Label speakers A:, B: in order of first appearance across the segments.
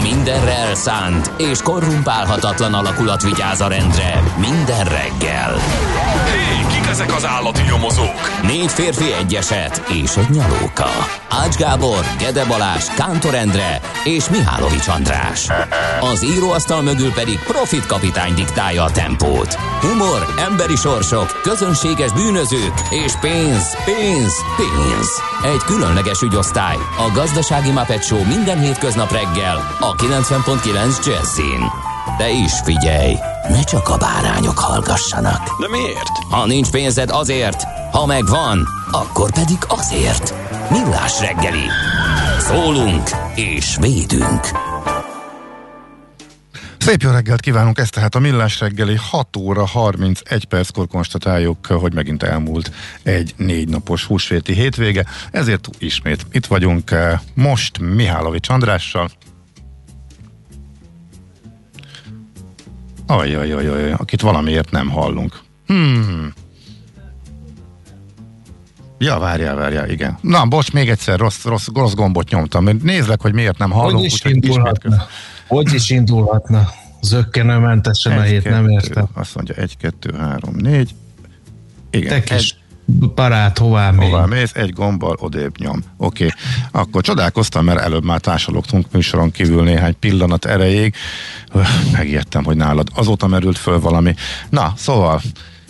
A: A mindenre elszánt és korrumpálhatatlan alakulat vigyáz a rendre minden reggel.
B: Hé, kik ezek az állati nyomozók?
A: Négy férfi egyeset és egy nyalóka. Ács Gábor, Gede Balázs, Kántor Endre és Mihálovics András. Az íróasztal mögül pedig Profit kapitány diktálja a tempót. Humor, emberi sorsok, közönséges bűnözők és pénz, pénz, pénz. Egy különleges ügyosztály. A Gazdasági Muppet Show minden hétköznap reggel a 90.9 Jazzin. De is figyelj, ne csak a bárányok hallgassanak.
B: De miért?
A: Ha nincs pénzed azért, ha megvan, akkor pedig azért. Millás reggeli. Szólunk és védünk.
C: Szép jó reggelt kívánunk, ez tehát a Millás reggeli 6 óra 31 perckor konstatáljuk, hogy megint elmúlt egy négy napos húsvéti hétvége, ezért ismét itt vagyunk eh, most Mihálovics Andrással. Ajajajaj, akit valamiért nem hallunk. Hmm. Ja, várjál, várjál, igen. Na, bocs, még egyszer rossz, rossz, rossz gombot nyomtam. Nézlek, hogy miért nem hallunk.
D: Hogy is indulhatna? Hogy is indulhatna? Zöggenőmentesen a hét, nem értem.
C: Azt mondja, egy, kettő, három, négy. Igen,
D: Te
C: egy,
D: kis barát, hová mész?
C: hová mész, egy gombbal odébb nyom. Oké, okay. akkor csodálkoztam, mert előbb már társalogtunk műsoron kívül néhány pillanat erejéig. Öh, Megijedtem, hogy nálad azóta merült föl valami. Na, szóval,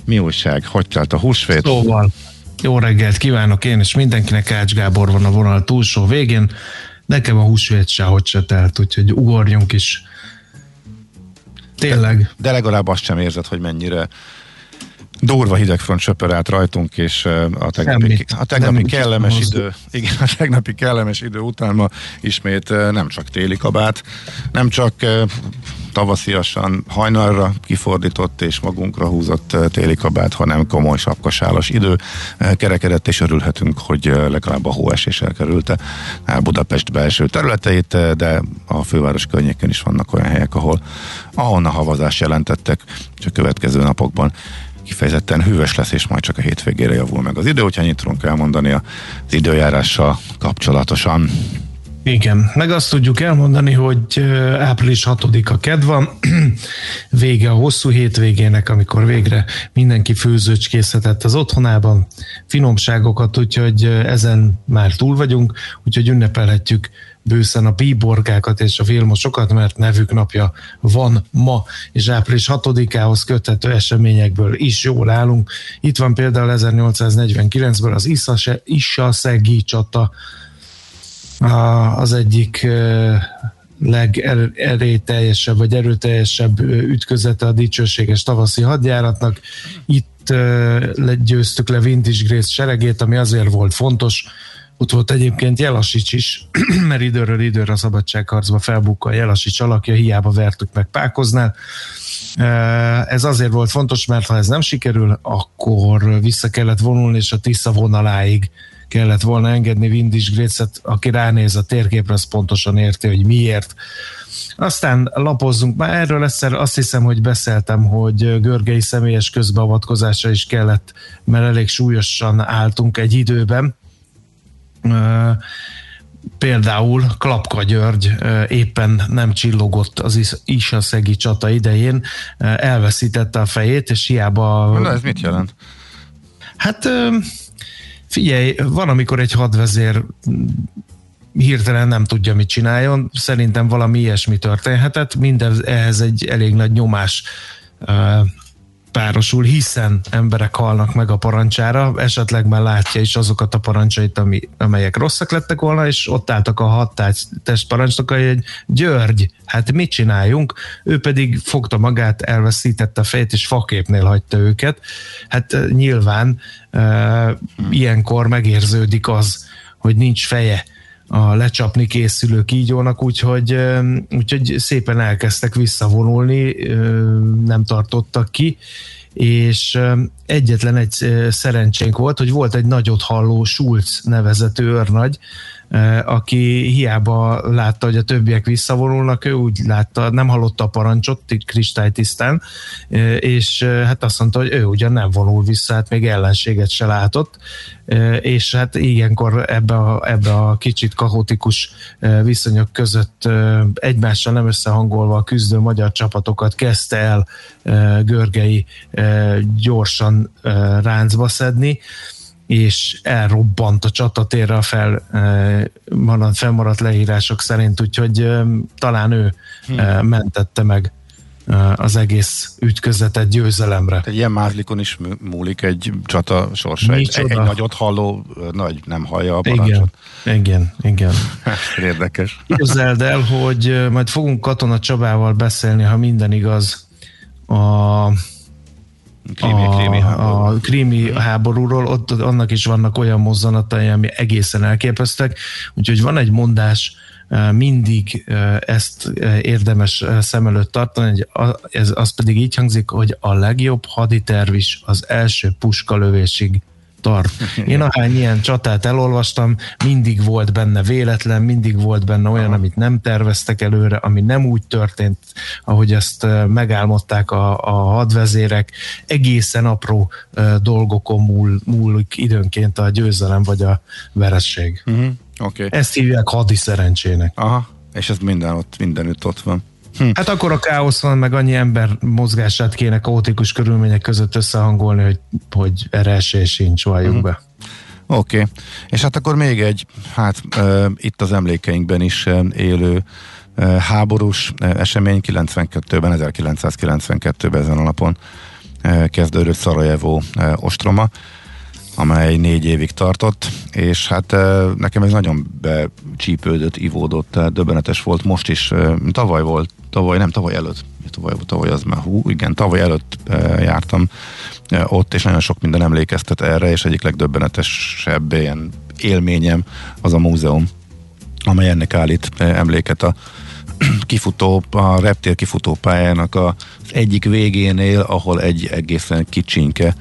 C: mi újság? Hogy telt a húsvét?
D: Szóval, jó reggelt kívánok én, és mindenkinek Ács Gábor van a vonal túlsó végén. Nekem a húsvét se, hogy se telt, úgyhogy ugorjunk is. Tényleg.
C: De legalább azt sem érzed, hogy mennyire durva hidegfront söpör át rajtunk, és a tegnapi,
D: Semmit.
C: a tegnapi kellemes
D: mozdul.
C: idő, igen, a tegnapi kellemes idő után ma ismét nem csak téli kabát, nem csak tavasziasan hajnalra kifordított és magunkra húzott téli kabát, hanem komoly sapkasálas idő kerekedett, és örülhetünk, hogy legalább a hóesés elkerülte Budapest belső területeit, de a főváros környéken is vannak olyan helyek, ahol ahol a havazás jelentettek, és a következő napokban kifejezetten hűvös lesz, és majd csak a hétvégére javul meg az idő, hogyha annyit tudunk elmondani az időjárással kapcsolatosan.
D: Igen, meg azt tudjuk elmondani, hogy április 6-a kedv van, vége a hosszú hétvégének, amikor végre mindenki főzőcskészhetett az otthonában, finomságokat, úgyhogy ezen már túl vagyunk, úgyhogy ünnepelhetjük bőszen a bíborgákat és a vilmosokat, mert nevük napja van ma, és április 6-ához köthető eseményekből is jól állunk. Itt van például 1849-ből az Issa-Szegi csata, az egyik legerételjesebb vagy erőteljesebb ütközete a dicsőséges tavaszi hadjáratnak. Itt győztük le Vintage Grace seregét, ami azért volt fontos, ott volt egyébként Jelasics is, mert időről időre a szabadságharcba felbukkal Jelasics alakja, hiába vertük meg Pákoznál. Ez azért volt fontos, mert ha ez nem sikerül, akkor vissza kellett vonulni, és a Tisza vonaláig kellett volna engedni Windis Grécet, aki ránéz a térképre, az pontosan érti, hogy miért. Aztán lapozzunk, már erről egyszer azt hiszem, hogy beszéltem, hogy Görgei személyes közbeavatkozása is kellett, mert elég súlyosan álltunk egy időben. Például Klapka György éppen nem csillogott az Isaszegi csata idején, elveszítette a fejét, és hiába...
C: Na ez mit jelent?
D: Hát Figyelj, van, amikor egy hadvezér hirtelen nem tudja, mit csináljon. Szerintem valami ilyesmi történhetett. Minden ehhez egy elég nagy nyomás párosul, hiszen emberek halnak meg a parancsára, esetleg már látja is azokat a parancsait, ami, amelyek rosszak lettek volna, és ott álltak a hat testparancsnokai, hogy György, hát mit csináljunk? Ő pedig fogta magát, elveszítette a fejét, és faképnél hagyta őket. Hát nyilván e, ilyenkor megérződik az, hogy nincs feje a lecsapni készülő kígyónak, úgyhogy, úgyhogy szépen elkezdtek visszavonulni, nem tartottak ki, és egyetlen egy szerencsénk volt, hogy volt egy nagyot halló Schulz nevezető őrnagy, aki hiába látta, hogy a többiek visszavonulnak, ő úgy látta, nem hallotta a parancsot kristálytisztán, és hát azt mondta, hogy ő ugyan nem vonul vissza, hát még ellenséget se látott, és hát ilyenkor ebbe a, ebbe a kicsit kahotikus viszonyok között egymással nem összehangolva a küzdő magyar csapatokat kezdte el Görgei gyorsan ráncba szedni, és elrobbant a csatatérre a fel, maradt, felmaradt leírások szerint, úgyhogy talán ő hmm. mentette meg az egész ütközetet győzelemre.
C: Egy ilyen mázlikon is múlik egy csata sorsa. Egy, egy, egy nagyot halló, nagy nem hallja a parancsot.
D: Igen, igen, igen.
C: Érdekes.
D: Képzeld el, hogy majd fogunk Katona Csabával beszélni, ha minden igaz, a
C: Krími, a, krími háború.
D: a krími háborúról, ott annak is vannak olyan mozzanatai, ami egészen elképesztek, úgyhogy van egy mondás, mindig ezt érdemes szem előtt tartani, ez, az pedig így hangzik, hogy a legjobb haditerv is az első puskalövésig tart. Én ahány ilyen csatát elolvastam, mindig volt benne véletlen, mindig volt benne olyan, amit nem terveztek előre, ami nem úgy történt, ahogy ezt megálmodták a, a hadvezérek. Egészen apró dolgokon múl, múlik időnként a győzelem vagy a veresség. Uh-huh.
C: Okay.
D: Ezt hívják hadi szerencsének.
C: Aha, és ez minden ott, mindenütt ott van.
D: Hm. Hát akkor a káosz van, meg annyi ember mozgását kéne kaotikus körülmények között összehangolni, hogy, hogy erre esély sincs, valljuk uh-huh. be.
C: Oké, okay. és hát akkor még egy, hát uh, itt az emlékeinkben is uh, élő uh, háborús uh, esemény 92-ben, 1992-ben ezen a napon uh, kezdődött Szarajevó uh, ostroma, amely négy évig tartott, és hát nekem ez nagyon becsípődött, ivódott, döbbenetes volt most is, tavaly volt, tavaly, nem tavaly előtt, tavaly, tavaly az már hú, igen, tavaly előtt jártam ott, és nagyon sok minden emlékeztet erre, és egyik legdöbbenetesebb ilyen élményem az a múzeum, amely ennek állít emléket a kifutó, a reptér kifutó pályának az egyik végénél, ahol egy egészen kicsinke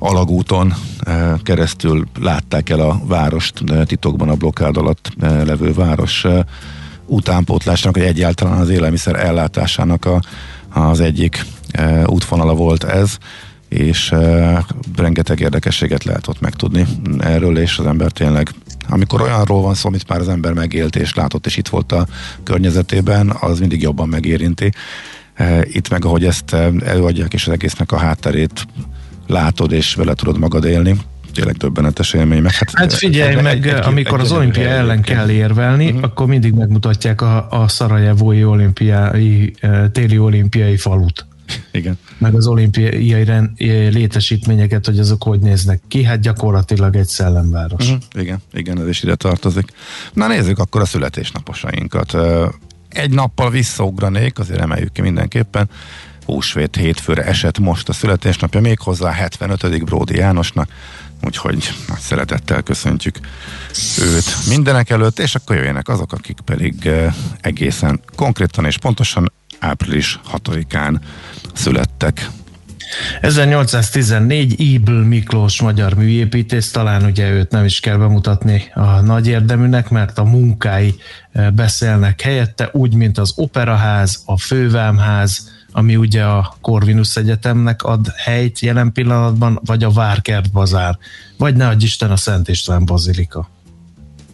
C: alagúton eh, keresztül látták el a várost, eh, titokban a blokkád alatt eh, levő város utánpótlásnak, hogy egyáltalán az élelmiszer ellátásának a, az egyik útvonala volt ez, és rengeteg érdekességet lehet ott megtudni erről, és az ember tényleg amikor olyanról van szó, amit már az ember megélt és látott, és itt volt a környezetében, az mindig jobban megérinti. Itt meg, ahogy ezt előadják, és az egésznek a hátterét látod, és vele tudod magad élni, tényleg többenetes élmény. Meg,
D: hát, hát figyelj egy, meg, egy, egy, amikor egy, az olimpia egy, ellen kell érvelni, uh-huh. akkor mindig megmutatják a, a Szarajevói olimpiai, téli olimpiai falut.
C: Igen.
D: Meg az olimpiai létesítményeket, hogy azok hogy néznek ki, hát gyakorlatilag egy szellemváros. Uh-huh.
C: Igen, igen, ez is ide tartozik. Na nézzük akkor a születésnaposainkat. Egy nappal visszaugranék, azért emeljük ki mindenképpen húsvét hétfőre esett most a születésnapja, méghozzá 75. Bródi Jánosnak, úgyhogy nagy szeretettel köszöntjük őt mindenek előtt, és akkor jöjjenek azok, akik pedig eh, egészen konkrétan és pontosan április 6-án születtek.
D: 1814 Ibl Miklós magyar műépítész, talán ugye őt nem is kell bemutatni a nagy érdeműnek, mert a munkái eh, beszélnek helyette, úgy, mint az Operaház, a Fővámház, ami ugye a Corvinus Egyetemnek ad helyt jelen pillanatban, vagy a Várkert Bazár, vagy ne adj Isten a Szent István Bazilika.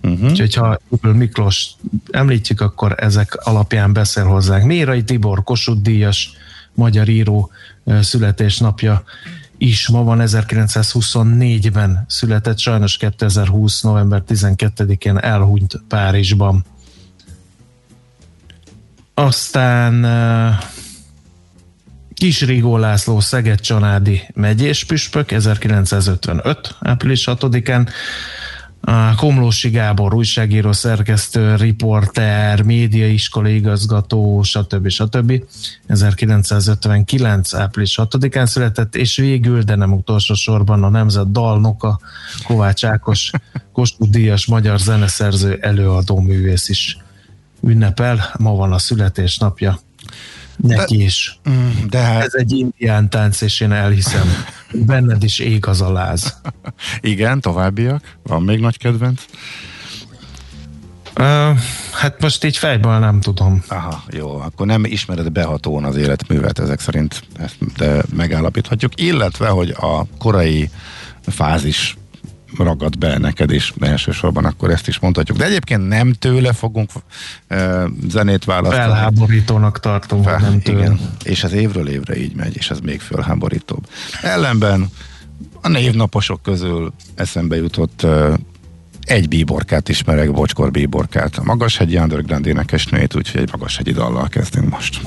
D: Uh-huh. Úgyhogy ha Miklós említjük, akkor ezek alapján beszél hozzánk. Mérai Tibor, Kossuth Díjas, magyar író születésnapja is ma van 1924-ben született, sajnos 2020. november 12-én elhunyt Párizsban. Aztán Kis Rigó László Szeged Csanádi megyés püspök 1955. április 6-án Komlósi Gábor, újságíró, szerkesztő, riporter, médiaiskola igazgató, stb. stb. 1959. április 6-án született, és végül, de nem utolsó sorban a nemzet dalnoka, Kovács Ákos, Kossuth magyar zeneszerző, előadó művész is ünnepel. Ma van a születésnapja neki is. Mm, de hát... Ez egy indián tánc, és én elhiszem, benned is ég az a láz.
C: Igen, továbbiak? Van még nagy kedvenc?
D: Uh, hát most így fejből nem tudom.
C: Aha, jó, akkor nem ismered behatóan az életművet, ezek szerint ezt de megállapíthatjuk, illetve, hogy a korai fázis ragad be neked is elsősorban, akkor ezt is mondhatjuk. De egyébként nem tőle fogunk uh, zenét választani.
D: Felháborítónak tartom, Fel, nem tőle. Igen,
C: és ez évről évre így megy, és ez még felháborítóbb. Ellenben a névnaposok közül eszembe jutott uh, egy bíborkát ismerek, Bocskor bíborkát, a Magashegyi Underground énekesnőjét, úgyhogy egy Magashegyi dallal kezdünk most.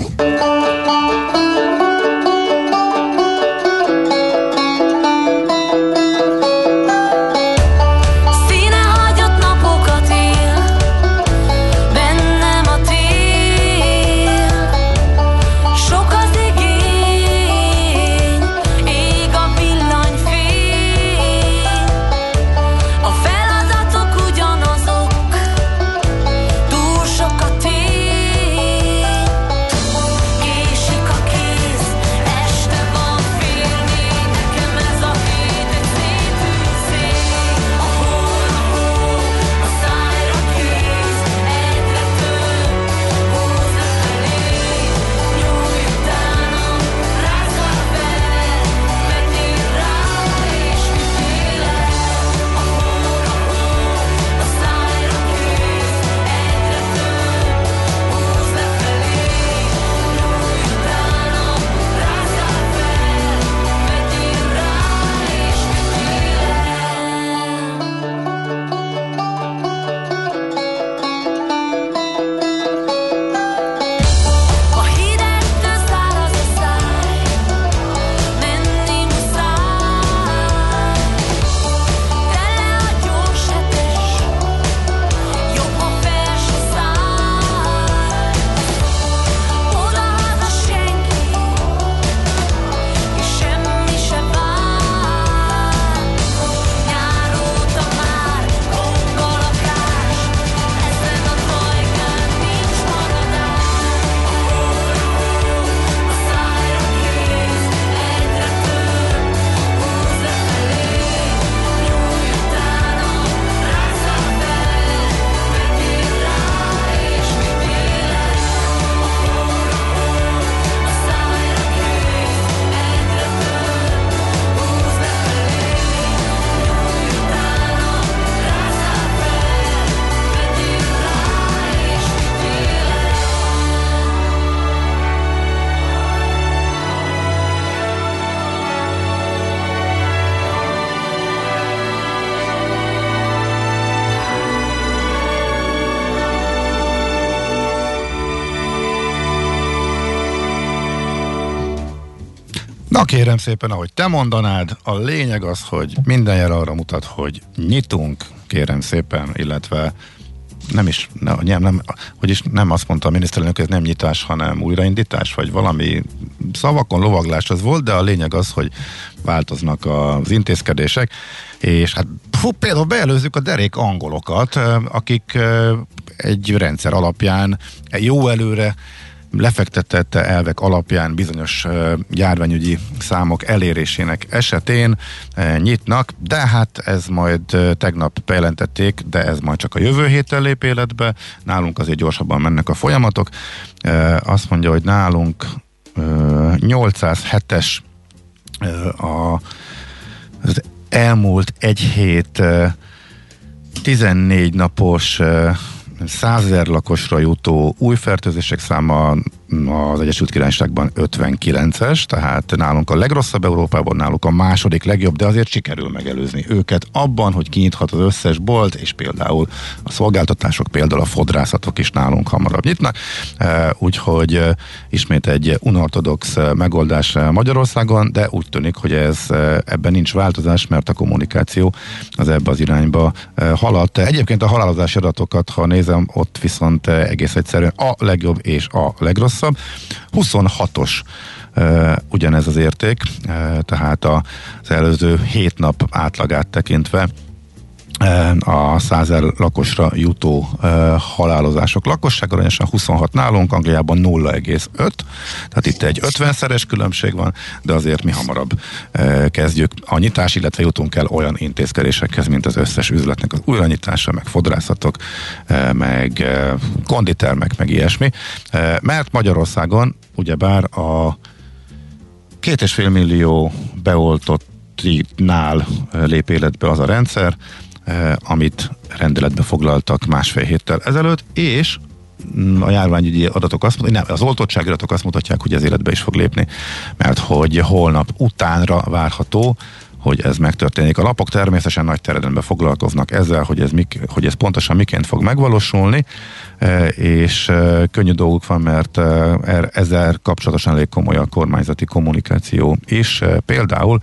C: Na kérem szépen, ahogy te mondanád, a lényeg az, hogy minden jel arra mutat, hogy nyitunk, kérem szépen, illetve nem is, nem, nem, hogy is nem azt mondta a miniszterelnök, hogy ez nem nyitás, hanem újraindítás, vagy valami szavakon lovaglás az volt, de a lényeg az, hogy változnak az intézkedések, és hát fú, például beelőzzük a derék angolokat, akik egy rendszer alapján jó előre lefektetett elvek alapján bizonyos járványügyi számok elérésének esetén nyitnak, de hát ez majd tegnap bejelentették, de ez majd csak a jövő héten lép életbe, nálunk azért gyorsabban mennek a folyamatok. Azt mondja, hogy nálunk 807-es a, az elmúlt egy hét 14 napos 100 ezer lakosra jutó új fertőzések száma az Egyesült Királyságban 59-es, tehát nálunk a legrosszabb Európában, náluk a második legjobb, de azért sikerül megelőzni őket abban, hogy kinyithat az összes bolt, és például a szolgáltatások, például a fodrászatok is nálunk hamarabb nyitnak, e, úgyhogy e, ismét egy unortodox megoldás Magyarországon, de úgy tűnik, hogy ez e, ebben nincs változás, mert a kommunikáció az ebbe az irányba haladt. Egyébként a halálozási adatokat, ha nézem, ott viszont egész egyszerűen a legjobb és a legrosszabb, rosszabb. 26-os Uh, ugyanez az érték, uh, tehát az előző 7 nap átlagát tekintve a 100 lakosra jutó uh, halálozások lakosság arányosan 26 nálunk, Angliában 0,5, tehát itt egy 50-szeres különbség van, de azért mi hamarabb uh, kezdjük a nyitás, illetve jutunk el olyan intézkedésekhez, mint az összes üzletnek az újranyitása, meg fodrászatok, meg konditermek, meg ilyesmi, mert Magyarországon ugyebár a két és fél millió beoltott nál lép életbe az a rendszer, amit rendeletbe foglaltak másfél héttel ezelőtt, és a járványügyi adatok azt mondják, nem, az oltottsági adatok azt mutatják, hogy ez életbe is fog lépni, mert hogy holnap utánra várható, hogy ez megtörténik. A lapok természetesen nagy terjedelemben foglalkoznak ezzel, hogy ez, mik, hogy ez pontosan miként fog megvalósulni, eh, és eh, könnyű dolguk van, mert er, ezzel kapcsolatosan elég komoly a kormányzati kommunikáció is. Például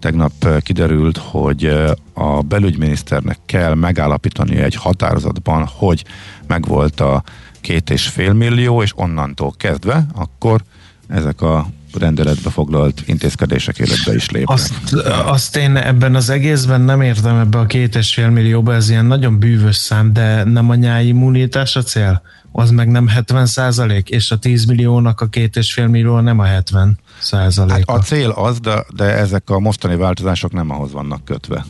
C: Tegnap kiderült, hogy a belügyminiszternek kell megállapítani egy határozatban, hogy megvolt a két és fél millió, és onnantól kezdve akkor ezek a rendeletbe foglalt intézkedések életbe is lépnek.
D: Azt, azt én ebben az egészben nem értem ebbe a két és fél millióba, ez ilyen nagyon bűvös szám, de nem a nyáimmunitás a cél? Az meg nem 70 százalék, és a 10 milliónak a két és fél millió nem a 70 százaléka. Hát
C: a cél az, de, de ezek a mostani változások nem ahhoz vannak kötve.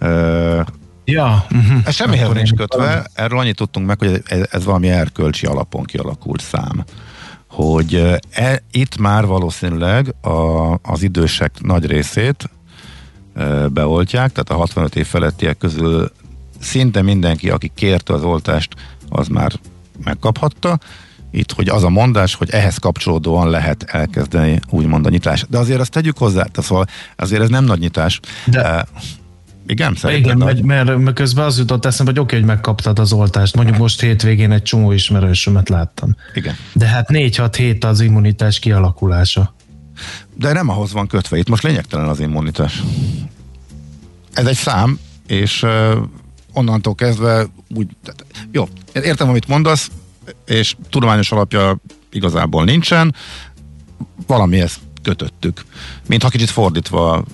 C: Uh,
D: Ja.
C: Uh-huh. Ez semmihez nincs kötve, erről annyit tudtunk meg, hogy ez, ez valami erkölcsi alapon kialakult szám. Hogy e, itt már valószínűleg a, az idősek nagy részét e, beoltják, tehát a 65 év felettiek közül szinte mindenki, aki kérte az oltást, az már megkaphatta, itt, hogy az a mondás, hogy ehhez kapcsolódóan lehet elkezdeni úgymond a nyitás. De azért azt tegyük hozzá, tehát szóval azért ez nem nagy nyitás. De, igen,
D: Igen, nagy... mert, mert közben az jutott eszembe, hogy oké, hogy megkaptad az oltást. Mondjuk most hétvégén egy csomó ismerősömet láttam.
C: Igen.
D: De hát 4-6 hét az immunitás kialakulása.
C: De nem ahhoz van kötve, itt most lényegtelen az immunitás. Ez egy szám, és uh, onnantól kezdve úgy, tehát, jó, értem, amit mondasz, és tudományos alapja igazából nincsen, valamihez kötöttük. Mintha kicsit fordítva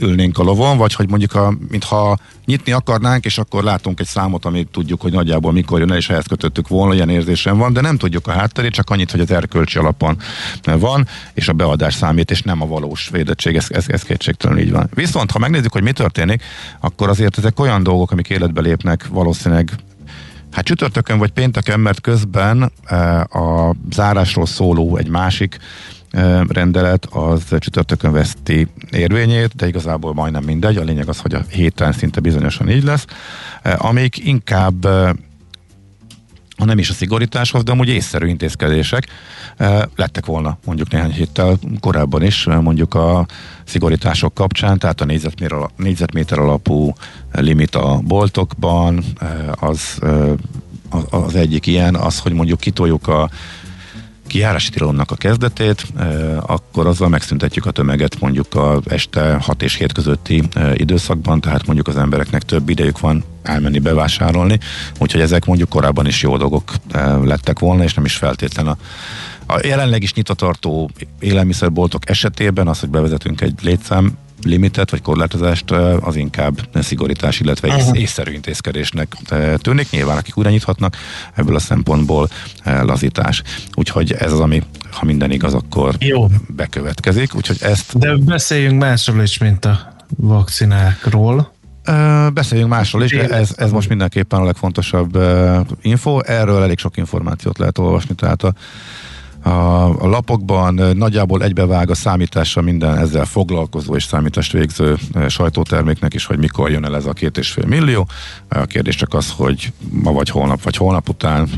C: ülnénk a lovon, vagy hogy mondjuk, a, mintha nyitni akarnánk, és akkor látunk egy számot, amit tudjuk, hogy nagyjából mikor jön el, és ehhez kötöttük volna, ilyen érzésem van, de nem tudjuk a hátterét, csak annyit, hogy az erkölcsi alapon van, és a beadás számít, és nem a valós védettség, ez, ez, ez kétségtelen így van. Viszont, ha megnézzük, hogy mi történik, akkor azért ezek olyan dolgok, amik életbe lépnek valószínűleg Hát csütörtökön vagy pénteken, mert közben eh, a zárásról szóló egy másik rendelet az csütörtökön veszti érvényét, de igazából majdnem mindegy. A lényeg az, hogy a héten szinte bizonyosan így lesz. Amik inkább ha nem is a szigorításhoz, de amúgy észszerű intézkedések lettek volna mondjuk néhány héttel korábban is, mondjuk a szigorítások kapcsán, tehát a négyzetméter, négyzetméter alapú limit a boltokban, az, az egyik ilyen, az, hogy mondjuk kitoljuk a kiárási tilalomnak a kezdetét, akkor azzal megszüntetjük a tömeget mondjuk a este 6 és 7 közötti időszakban, tehát mondjuk az embereknek több idejük van elmenni bevásárolni, úgyhogy ezek mondjuk korábban is jó dolgok lettek volna, és nem is feltétlen a a jelenleg is nyitatartó élelmiszerboltok esetében az, hogy bevezetünk egy létszám limitet vagy korlátozást, az inkább szigorítás, illetve uh-huh. észszerű intézkedésnek tűnik. Nyilván, akik újra nyithatnak, ebből a szempontból lazítás. Úgyhogy ez az, ami, ha minden igaz, akkor Jó. bekövetkezik. Úgyhogy ezt...
D: De beszéljünk másról is, mint a vakcinákról.
C: Uh, beszéljünk másról is, de ez, ez most mindenképpen a legfontosabb uh, info. Erről elég sok információt lehet olvasni, tehát a a, a lapokban nagyjából egybevág a számítása minden ezzel foglalkozó és számítást végző sajtóterméknek is, hogy mikor jön el ez a két és fél millió. A kérdés csak az, hogy ma vagy holnap, vagy holnap után,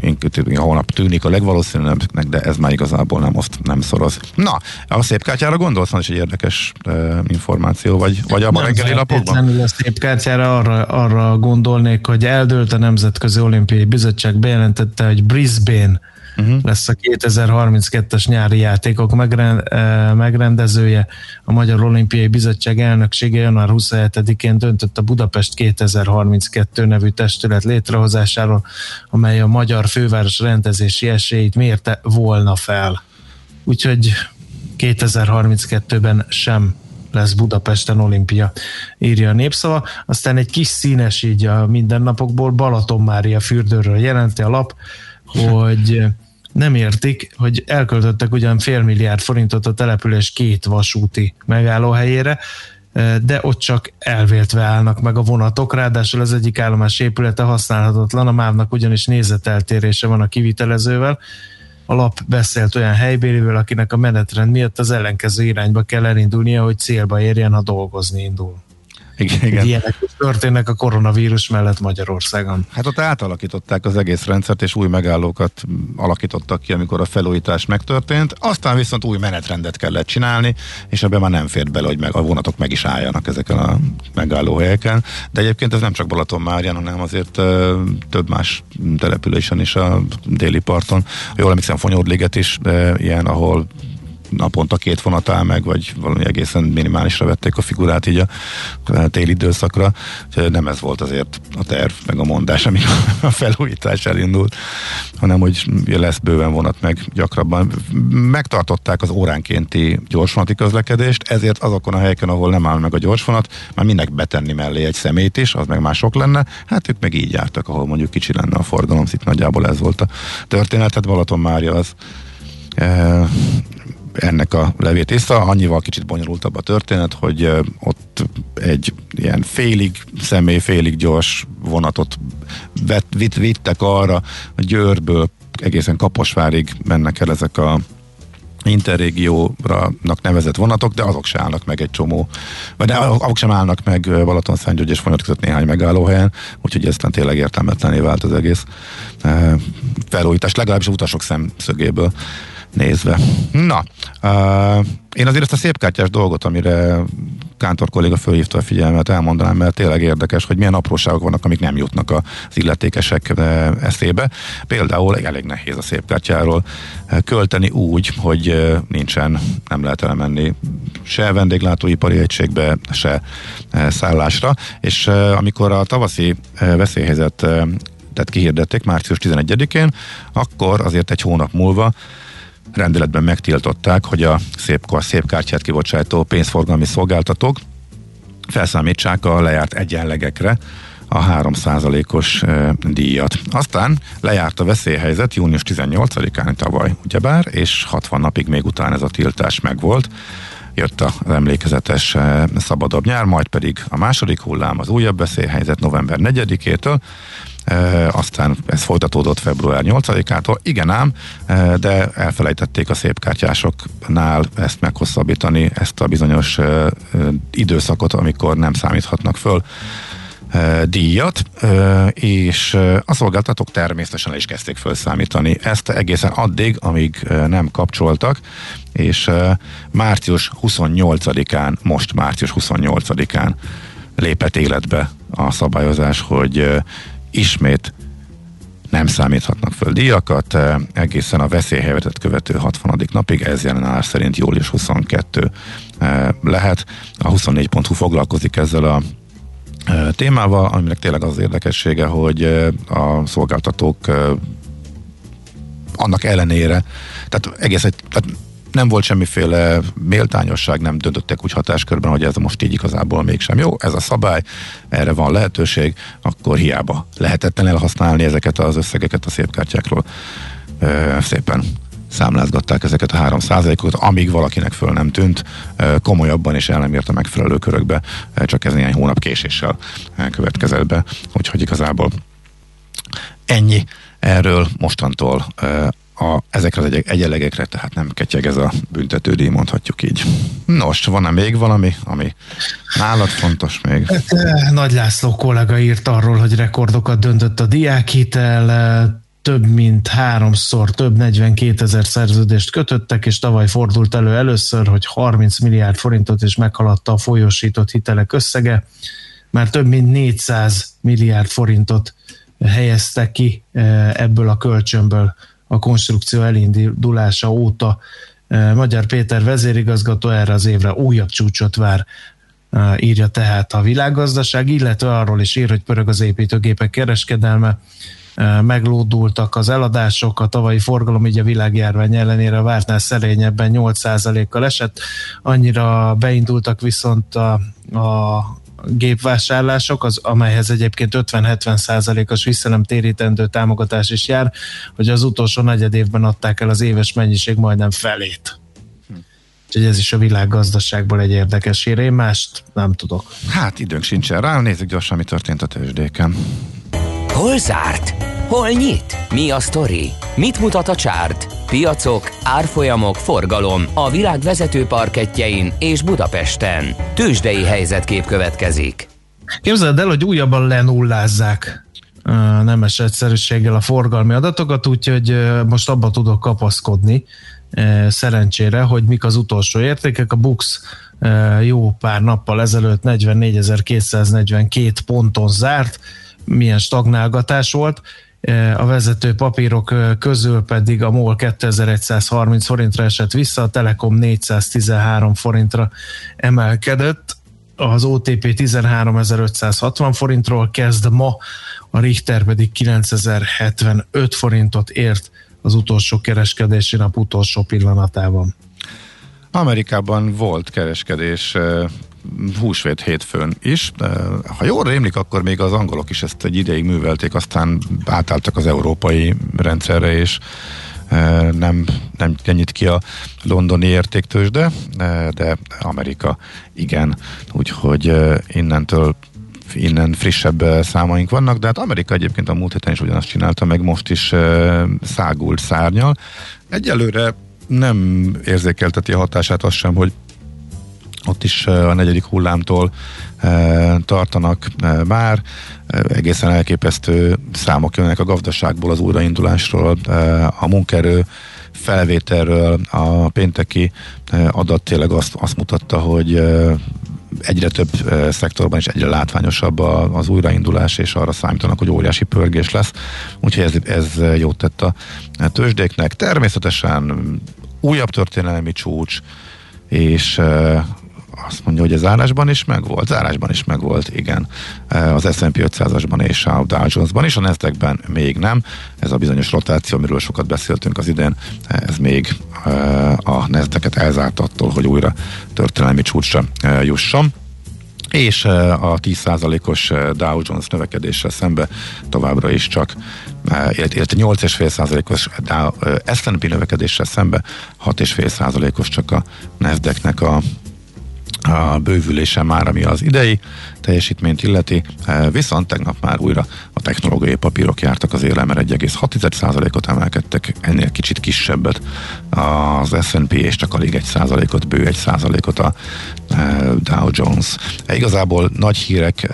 C: holnap tűnik a legvalószínűbbnek, de ez már igazából nem oszt, nem szoroz. Na, a szép kártyára gondolsz, van is egy érdekes uh, információ, vagy, vagy a reggeli lapokban?
D: A szép kártyára arra, arra gondolnék, hogy eldőlt a Nemzetközi Olimpiai Bizottság bejelentette, hogy Brisbane uh-huh. lesz a 2032-es nyári játékok megrendezője. A Magyar Olimpiai Bizottság elnöksége január 27-én döntött a Budapest 2032 nevű testület létrehozásáról, amely a magyar főváros rendezési esélyét mérte volna fel. Úgyhogy 2032-ben sem lesz Budapesten olimpia, írja a népszava. Aztán egy kis színes így a mindennapokból Balaton Mária fürdőről jelenti a lap, hogy nem értik, hogy elköltöttek ugyan fél milliárd forintot a település két vasúti megállóhelyére, de ott csak elvéltve állnak meg a vonatok, ráadásul az egyik állomás épülete használhatatlan, a mávnak ugyanis nézeteltérése van a kivitelezővel. A lap beszélt olyan helybérivel, akinek a menetrend miatt az ellenkező irányba kell elindulnia, hogy célba érjen, ha dolgozni indul. Igen, igen. Ilyenek történnek a koronavírus mellett Magyarországon.
C: Hát ott átalakították az egész rendszert, és új megállókat alakítottak ki, amikor a felújítás megtörtént. Aztán viszont új menetrendet kellett csinálni, és ebben már nem fért bele, hogy meg, a vonatok meg is álljanak ezeken a megállóhelyeken. De egyébként ez nem csak Balaton Márján, hanem azért uh, több más településen is a déli parton. Jól emlékszem, Fonyódliget is uh, ilyen, ahol naponta két vonat áll meg, vagy valami egészen minimálisra vették a figurát így a téli időszakra. Nem ez volt azért a terv, meg a mondás, ami a felújítás elindult, hanem hogy lesz bőven vonat meg gyakrabban. Megtartották az óránkénti gyorsvonati közlekedést, ezért azokon a helyeken, ahol nem áll meg a gyorsvonat, már minek betenni mellé egy szemét is, az meg mások lenne. Hát ők meg így jártak, ahol mondjuk kicsi lenne a forgalom, itt nagyjából ez volt a történet. Tehát Balaton Mária az ennek a levét észre. Annyival kicsit bonyolultabb a történet, hogy ott egy ilyen félig személy, félig gyors vonatot vett, vitt, vittek arra, a Győrből egészen Kaposvárig mennek el ezek a interrégiónak nevezett vonatok, de azok se állnak meg egy csomó, vagy de azok sem állnak meg Balaton Szentgyörgy és Fonyod között néhány megállóhelyen, úgyhogy eztán tényleg értelmetlené vált az egész felújítás, legalábbis az utasok szemszögéből nézve. Na, uh, én azért ezt a szépkártyás dolgot, amire Kántor kolléga fölhívta a figyelmet, elmondanám, mert tényleg érdekes, hogy milyen apróságok vannak, amik nem jutnak az illetékesek eszébe. Például elég nehéz a szépkártyáról költeni úgy, hogy nincsen, nem lehet elmenni se vendéglátóipari egységbe, se szállásra, és amikor a tavaszi veszélyhelyzet tehát kihirdették március 11-én, akkor azért egy hónap múlva rendeletben megtiltották, hogy a szép, a szép kártyát kibocsátó pénzforgalmi szolgáltatók felszámítsák a lejárt egyenlegekre a 3%-os e, díjat. Aztán lejárt a veszélyhelyzet június 18-án tavaly, ugyebár, és 60 napig még után ez a tiltás megvolt. Jött az emlékezetes szabadabb nyár, majd pedig a második hullám, az újabb veszélyhelyzet november 4-től, e, aztán ez folytatódott február 8-ától. Igen ám, e, de elfelejtették a szépkártyásoknál ezt meghosszabbítani, ezt a bizonyos e, e, időszakot, amikor nem számíthatnak föl díjat, és a szolgáltatók természetesen is kezdték felszámítani ezt egészen addig, amíg nem kapcsoltak, és március 28-án, most március 28-án lépett életbe a szabályozás, hogy ismét nem számíthatnak föl díjakat, e, egészen a veszélyhelyzetet követő 60. napig, ez jelen áll szerint július 22 e, lehet. A 24.hu foglalkozik ezzel a e, témával, aminek tényleg az érdekessége, hogy a szolgáltatók annak ellenére, tehát egész egy, tehát nem volt semmiféle méltányosság, nem döntöttek úgy hatáskörben, hogy ez most így igazából mégsem jó, ez a szabály, erre van lehetőség, akkor hiába lehetetlen elhasználni ezeket az összegeket a szép kártyákról. Szépen számlázgatták ezeket a 3 ot amíg valakinek föl nem tűnt, komolyabban és el nem ért a megfelelő körökbe, csak ez néhány hónap késéssel következett be, úgyhogy igazából ennyi erről mostantól a, ezekre az egy, egyenlegekre, tehát nem ketyeg ez a büntetődíj, mondhatjuk így. Nos, van-e még valami, ami nálad fontos még?
D: Hát, eh, Nagy László kollega írt arról, hogy rekordokat döntött a diákhitel, eh, több mint háromszor több 42 ezer szerződést kötöttek, és tavaly fordult elő először, hogy 30 milliárd forintot is meghaladta a folyósított hitelek összege, már több mint 400 milliárd forintot helyeztek ki eh, ebből a kölcsönből a konstrukció elindulása óta. E, Magyar Péter vezérigazgató erre az évre újabb csúcsot vár, e, írja tehát a világgazdaság, illetve arról is ír, hogy pörög az építőgépek kereskedelme, e, meglódultak az eladások, a tavalyi forgalom így a világjárvány ellenére vártnál szerényebben 8%-kal esett, annyira beindultak viszont a, a gépvásárlások, az, amelyhez egyébként 50-70 százalékos visszanemtérítendő támogatás is jár, hogy az utolsó negyed évben adták el az éves mennyiség majdnem felét. Úgyhogy ez is a világgazdaságból egy érdekes hír. Én mást nem tudok.
C: Hát időnk sincsen rá, nézzük gyorsan, mi történt a tőzsdéken.
A: Hol zárt? Hol nyit? Mi a sztori? Mit mutat a csárt? Piacok, árfolyamok, forgalom a világ vezető parketjein és Budapesten. Tősdei helyzetkép következik.
D: Képzeld el, hogy újabban lenullázzák nemes egyszerűséggel a forgalmi adatokat, úgyhogy most abba tudok kapaszkodni szerencsére, hogy mik az utolsó értékek. A Bux jó pár nappal ezelőtt 44.242 ponton zárt, milyen stagnálgatás volt, a vezető papírok közül pedig a MOL 2130 forintra esett vissza, a Telekom 413 forintra emelkedett, az OTP 13.560 forintról kezd ma, a Richter pedig 9075 forintot ért az utolsó kereskedési nap utolsó pillanatában.
C: Amerikában volt kereskedés húsvét hétfőn is. Ha jól rémlik, akkor még az angolok is ezt egy ideig művelték, aztán átálltak az európai rendszerre, és nem, nem nyit ki a londoni értéktős, de, de Amerika igen, úgyhogy innentől innen frissebb számaink vannak, de hát Amerika egyébként a múlt héten is ugyanazt csinálta, meg most is szágult szárnyal. Egyelőre nem érzékelteti a hatását az sem, hogy ott is a negyedik hullámtól tartanak már. Egészen elképesztő számok jönnek a gazdaságból, az újraindulásról, a munkerő felvételről. A pénteki adat tényleg azt, azt mutatta, hogy egyre több szektorban is egyre látványosabb az újraindulás, és arra számítanak, hogy óriási pörgés lesz. Úgyhogy ez, ez jót tett a tőzsdéknek. Természetesen újabb történelmi csúcs, és azt mondja, hogy a zárásban is megvolt. Zárásban is megvolt, igen. E, az S&P 500-asban és a Dow Jones-ban is, a nasdaq még nem. Ez a bizonyos rotáció, amiről sokat beszéltünk az idén, ez még e, a nasdaq elzárt attól, hogy újra történelmi csúcsra e, jusson és a 10%-os Dow Jones növekedéssel szembe továbbra is csak, illetve 8,5%-os S&P növekedéssel szembe 6,5%-os csak a Nasdaqnek a a bővülése már, ami az idei teljesítményt illeti, e, viszont tegnap már újra a technológiai papírok jártak az élen, mert 1,6%-ot emelkedtek, ennél kicsit kisebbet. Az S&P, és csak alig 1%-ot, bő 1%-ot a e, Dow Jones. E, igazából nagy hírek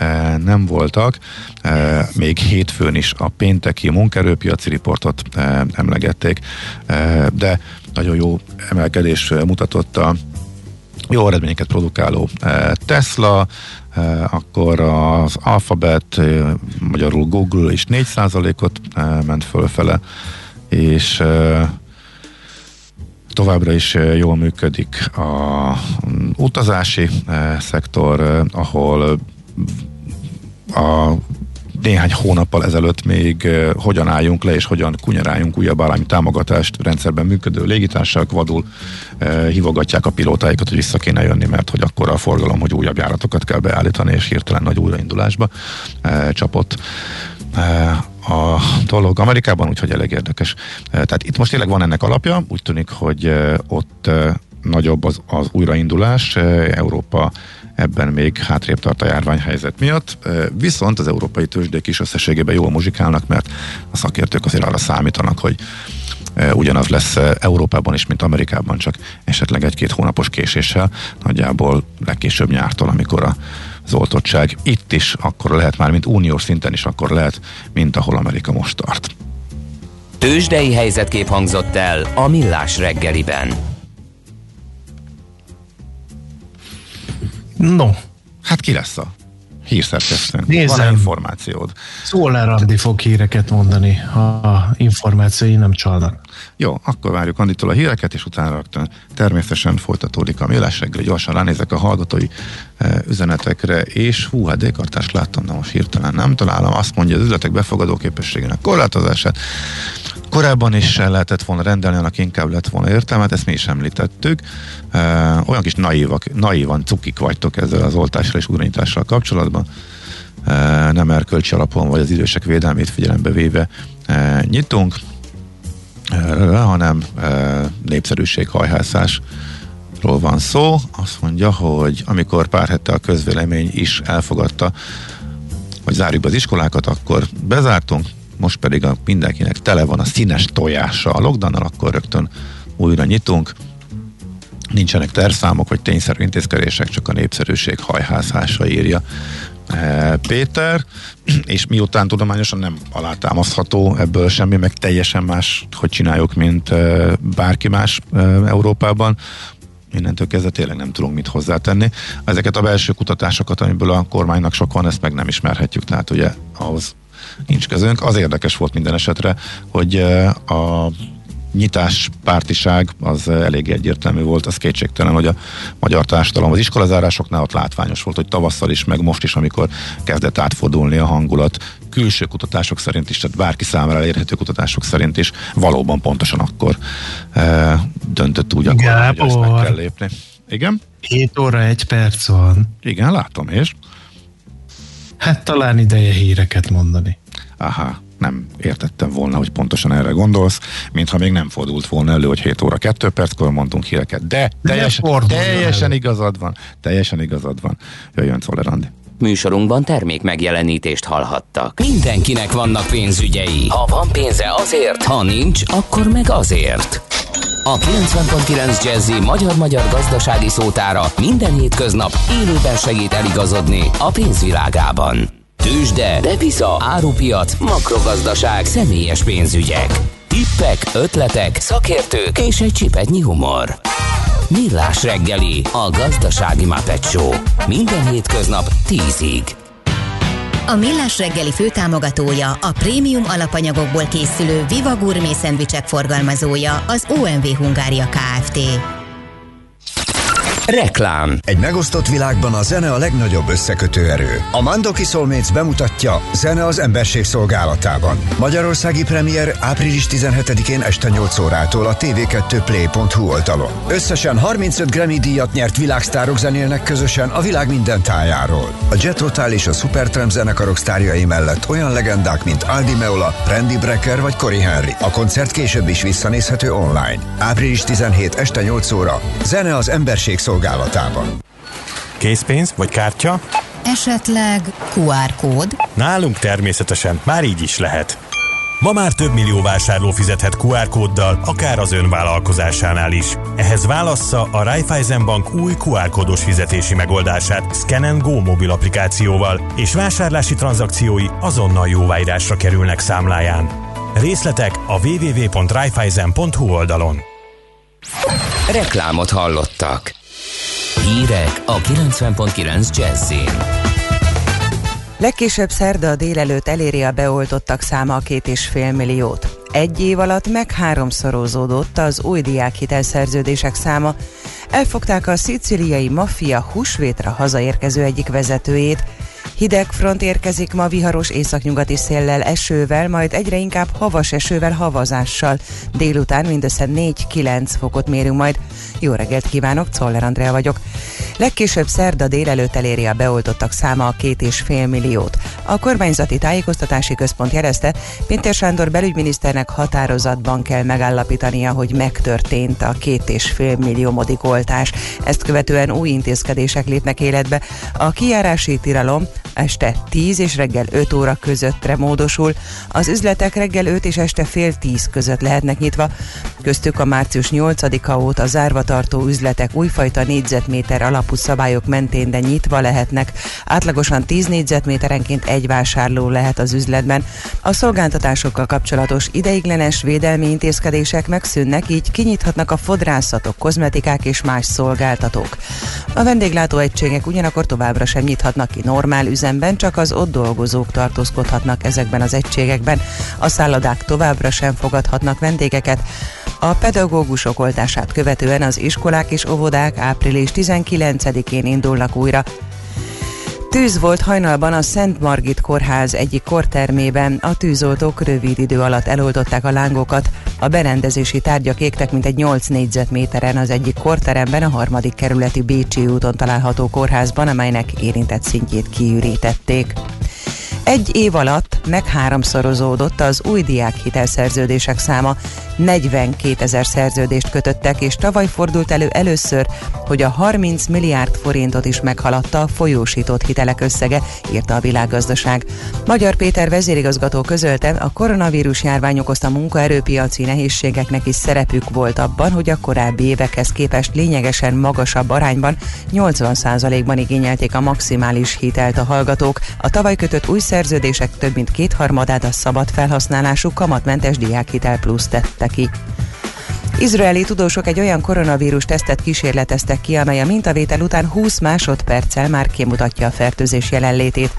C: nem voltak, még hétfőn is a pénteki munkerőpiaci riportot emlegették, de nagyon jó emelkedés mutatott a jó eredményeket produkáló Tesla, akkor az Alphabet, magyarul Google is 4%-ot ment fölfele, és továbbra is jól működik a mm, utazási szektor, ahol a néhány hónappal ezelőtt még hogyan álljunk le és hogyan kunyeráljunk újabb állami támogatást rendszerben működő légitársaság vadul hívogatják a pilótáikat, hogy vissza kéne jönni, mert hogy akkor a forgalom, hogy újabb járatokat kell beállítani, és hirtelen nagy újraindulásba csapott a dolog Amerikában, úgyhogy elég érdekes. Tehát itt most tényleg van ennek alapja, úgy tűnik, hogy ott nagyobb az, az újraindulás, Európa ebben még hátrébb tart a járványhelyzet miatt, viszont az európai tőzsdék is összességében jól muzsikálnak, mert a szakértők azért arra számítanak, hogy ugyanaz lesz Európában is, mint Amerikában, csak esetleg egy-két hónapos késéssel, nagyjából legkésőbb nyártól, amikor a az oltottság itt is akkor lehet már, mint uniós szinten is akkor lehet, mint ahol Amerika most tart.
A: Tőzsdei helyzetkép hangzott el a Millás reggeliben.
D: No.
C: Hát ki lesz a hírszerkesztőn?
D: Nézem.
C: Van információd?
D: Szóler Andi fog híreket mondani, ha információi nem csalnak.
C: Jó, akkor várjuk Anditól a híreket, és utána rögtön természetesen folytatódik a millás. Gyorsan ránézek a hallgatói e, üzenetekre, és hú, hát dékartást láttam, de most hirtelen nem találom. Azt mondja, az üzletek befogadó képességének korlátozását korábban is lehetett volna rendelni, annak inkább lett volna értelmet, ezt mi is említettük. E, olyan kis naívak, naívan cukik vagytok ezzel az oltással és újranyitással kapcsolatban. E, nem erkölcsi alapon, vagy az idősek védelmét figyelembe véve e, nyitunk hanem népszerűség hajhászásról van szó. Azt mondja, hogy amikor pár hete a közvélemény is elfogadta, hogy zárjuk az iskolákat, akkor bezártunk, most pedig a mindenkinek tele van a színes tojása a lockdownnal, akkor rögtön újra nyitunk. Nincsenek terszámok vagy tényszerű intézkedések, csak a népszerűség hajhászása írja Péter, és miután tudományosan nem alátámasztható ebből semmi, meg teljesen más, hogy csináljuk, mint eh, bárki más eh, Európában, innentől kezdve tényleg nem tudunk mit hozzátenni. Ezeket a belső kutatásokat, amiből a kormánynak sok van, ezt meg nem ismerhetjük, tehát ugye ahhoz nincs közünk. Az érdekes volt minden esetre, hogy a nyitás pártiság az elég egyértelmű volt, az kétségtelen, hogy a magyar társadalom az iskolazárásoknál ott látványos volt, hogy tavasszal is, meg most is, amikor kezdett átfordulni a hangulat, külső kutatások szerint is, tehát bárki számára elérhető kutatások szerint is valóban pontosan akkor e, döntött úgy, akkor, hogy ezt meg kell lépni. Igen?
D: 7 óra, egy perc van.
C: Igen, látom, és?
D: Hát talán ideje híreket mondani.
C: Aha, nem értettem volna, hogy pontosan erre gondolsz, mintha még nem fordult volna elő, hogy 7 óra 2 perckor mondtunk híreket, de teljesen, teljesen igazad van, teljesen igazad van. Jöjjön Czoller Andi.
A: Műsorunkban termék megjelenítést hallhattak. Mindenkinek vannak pénzügyei. Ha van pénze azért, ha nincs, akkor meg azért. A 90.9 Jazzy magyar-magyar gazdasági szótára minden hétköznap élőben segít eligazodni a pénzvilágában. Tőzsde, depisza, árupiac, makrogazdaság, személyes pénzügyek. Tippek, ötletek, szakértők és egy csipetnyi humor. Millás reggeli, a gazdasági mapetsó. Minden hétköznap 10-ig.
E: A Millás reggeli főtámogatója, a prémium alapanyagokból készülő Viva Gourmet szendvicsek forgalmazója, az OMV Hungária Kft.
A: Reklám
F: Egy megosztott világban a zene a legnagyobb összekötő erő. A Mandoki Soulmates bemutatja Zene az emberség szolgálatában. Magyarországi premier április 17-én este 8 órától a tv2play.hu oldalon. Összesen 35 Grammy díjat nyert világsztárok zenélnek közösen a világ minden tájáról. A Jet Rotal és a Supertramp zenekarok sztárjai mellett olyan legendák, mint Aldi Meola, Randy Brecker vagy Cory Henry. A koncert később is visszanézhető online. Április 17 este 8 óra. Zene az emberség szolgálatában szolgálatában.
G: Készpénz vagy kártya?
E: Esetleg QR kód?
G: Nálunk természetesen már így is lehet. Ma már több millió vásárló fizethet QR kóddal, akár az ön vállalkozásánál is. Ehhez válassza a Raiffeisen Bank új QR kódos fizetési megoldását Scan Go mobil applikációval, és vásárlási tranzakciói azonnal jóváírásra kerülnek számláján. Részletek a www.raiffeisen.hu oldalon.
A: Reklámot hallottak. Hírek a 90.9 Jazzin.
H: Legkésőbb szerda délelőtt eléri a beoltottak száma a két és fél milliót. Egy év alatt meg háromszorozódott az új diákhitelszerződések száma. Elfogták a szicíliai maffia húsvétra hazaérkező egyik vezetőjét, Hideg front érkezik ma viharos északnyugati széllel, esővel, majd egyre inkább havas esővel, havazással. Délután mindössze 4-9 fokot mérünk majd. Jó reggelt kívánok, Czoller Andrea vagyok. Legkésőbb szerda délelőtt eléri a beoltottak száma a két és fél milliót. A kormányzati tájékoztatási központ jelezte, Pintér Sándor belügyminiszternek határozatban kell megállapítania, hogy megtörtént a két és fél millió modik oltás. Ezt követően új intézkedések lépnek életbe. A kijárási tilalom este 10 és reggel 5 óra közöttre módosul. Az üzletek reggel 5 és este fél 10 között lehetnek nyitva. Köztük a március 8-a óta zárva tartó üzletek újfajta négyzetméter alapú szabályok mentén, de nyitva lehetnek. Átlagosan 10 négyzetméterenként egy vásárló lehet az üzletben. A szolgáltatásokkal kapcsolatos ideiglenes védelmi intézkedések megszűnnek, így kinyithatnak a fodrászatok, kozmetikák és más szolgáltatók. A vendéglátóegységek ugyanakkor továbbra sem nyithatnak ki normál üzemben, csak az ott dolgozók tartózkodhatnak ezekben az egységekben. A szállodák továbbra sem fogadhatnak vendégeket. A pedagógusok oltását követően az iskolák és óvodák április 19-én indulnak újra. Tűz volt hajnalban a Szent Margit kórház egyik kortermében. A tűzoltók rövid idő alatt eloltották a lángokat. A berendezési tárgyak égtek mintegy 8 négyzetméteren az egyik korteremben a harmadik kerületi Bécsi úton található kórházban, amelynek érintett szintjét kiürítették. Egy év alatt meg háromszorozódott az új diákhitelszerződések száma. 42 ezer szerződést kötöttek, és tavaly fordult elő először, hogy a 30 milliárd forintot is meghaladta a folyósított hitelek összege, írta a világgazdaság. Magyar Péter vezérigazgató közölte, a koronavírus járvány okozta munkaerőpiaci nehézségeknek is szerepük volt abban, hogy a korábbi évekhez képest lényegesen magasabb arányban 80%-ban igényelték a maximális hitelt a hallgatók. A tavaly kötött új szerződések több mint kétharmadát a szabad felhasználású kamatmentes diákhitel plusz tette ki. Izraeli tudósok egy olyan koronavírus tesztet kísérleteztek ki, amely a mintavétel után 20 másodperccel már kimutatja a fertőzés jelenlétét,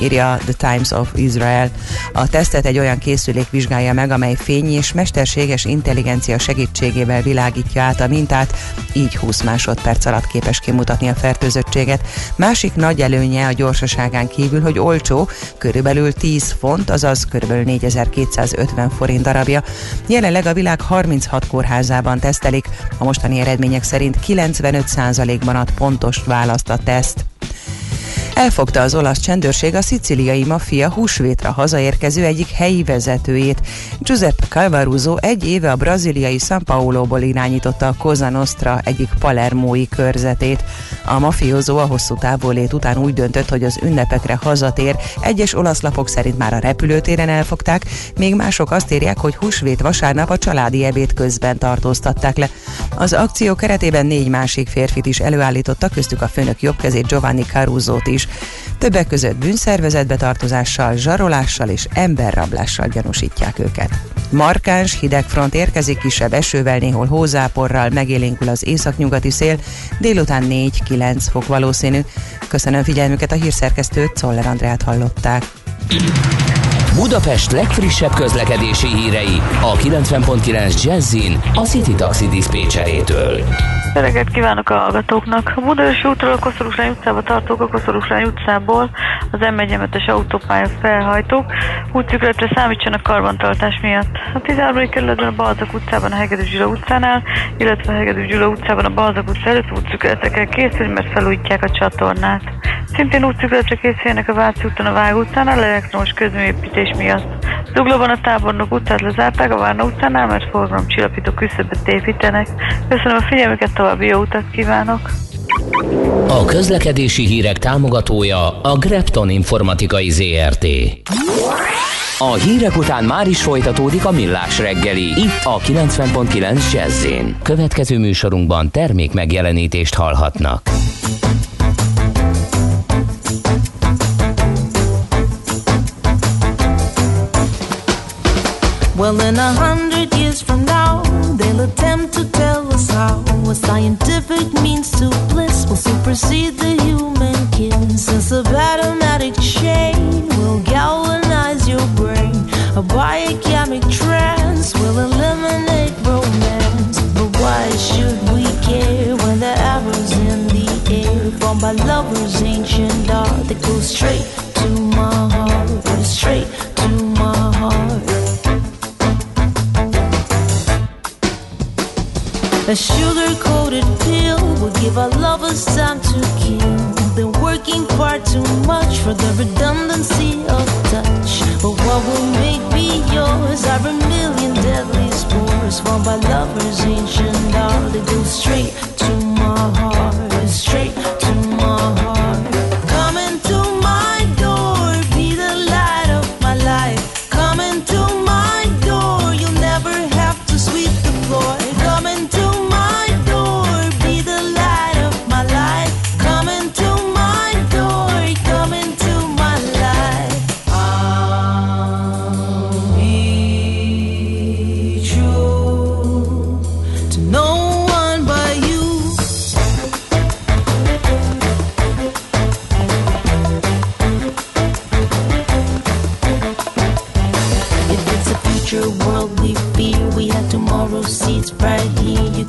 H: írja The Times of Israel. A tesztet egy olyan készülék vizsgálja meg, amely fény és mesterséges intelligencia segítségével világítja át a mintát, így 20 másodperc alatt képes kimutatni a fertőzöttséget. Másik nagy előnye a gyorsaságán kívül, hogy olcsó, körülbelül 10 font, azaz körülbelül 4250 forint darabja. Jelenleg a világ 36 kórház kórházában tesztelik. A mostani eredmények szerint 95%-ban ad pontos választ a teszt. Elfogta az olasz csendőrség a sziciliai maffia húsvétra hazaérkező egyik helyi vezetőjét. Giuseppe Calvaruso egy éve a braziliai São Paulo-ból irányította a Cosa Nostra egyik palermói körzetét. A mafiózó a hosszú távolét után úgy döntött, hogy az ünnepekre hazatér. Egyes olasz lapok szerint már a repülőtéren elfogták, még mások azt írják, hogy húsvét vasárnap a családi ebéd közben tartóztatták le. Az akció keretében négy másik férfit is előállítottak, köztük a főnök jobbkezét Giovanni Caruso-t is. Többek között bűnszervezetbe tartozással, zsarolással és emberrablással gyanúsítják őket. Markáns hidegfront érkezik kisebb esővel, néhol hózáporral, megélénkül az északnyugati szél, délután 4-9 fok valószínű. Köszönöm figyelmüket a hírszerkesztőt, Czoller Andrát hallották.
A: Budapest legfrissebb közlekedési hírei a 90.9 Jazzin a City Taxi Dispécsejétől.
I: Reggelt kívánok a hallgatóknak! A Budaörsi útról a Koszorúslány utcába tartók a Koszorúslány utcából az m 1 autópálya felhajtók útszükletre számítsanak karbantartás miatt. A 13. kerületben a Balzak utcában a Hegedűs Gyula utcánál, illetve a Hegedűs Gyula utcában a Balzak utca előtt útszükletre kell készülni, mert felújítják a csatornát. Szintén útszükletre készüljenek a Váci úton a Vág utcánál elektromos közműépítés miatt. Zuglóban a tábornok utcát lezárták a Várna utcánál, mert forgalomcsillapító küszöbet építenek. Köszönöm a figyelmüket, további jó utat kívánok!
A: A közlekedési hírek támogatója a Grepton Informatikai ZRT. A hírek után már is folytatódik a millás reggeli, itt a 90.9 jazz Következő műsorunkban termék megjelenítést hallhatnak.
J: Well, in a hundred years from attempt to tell us how a scientific means to bliss will supersede the human kin. Since the automatic chain will galvanize your brain, a biochemic trance will eliminate romance. But why should we care when the arrows in the air formed by lovers' ancient art that goes straight to my heart, straight to my heart? A sugar coated pill will give our lovers time to kill. They're working far too much for the redundancy of touch. But what will make me yours are a million deadly spores formed by lovers' ancient art that go straight to my heart, straight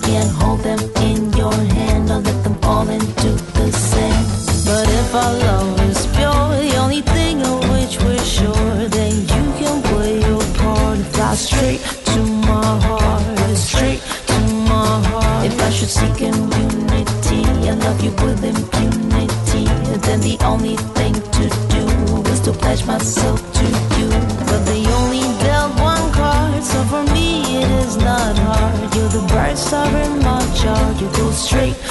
J: Can't hold them in your hand or let them fall into the sand. But if our love is pure, the only thing of which we're sure, then you can play your part fly straight to my heart, straight to my heart. If I should seek immunity and love you with impunity, then the only thing to do is to pledge myself You go straight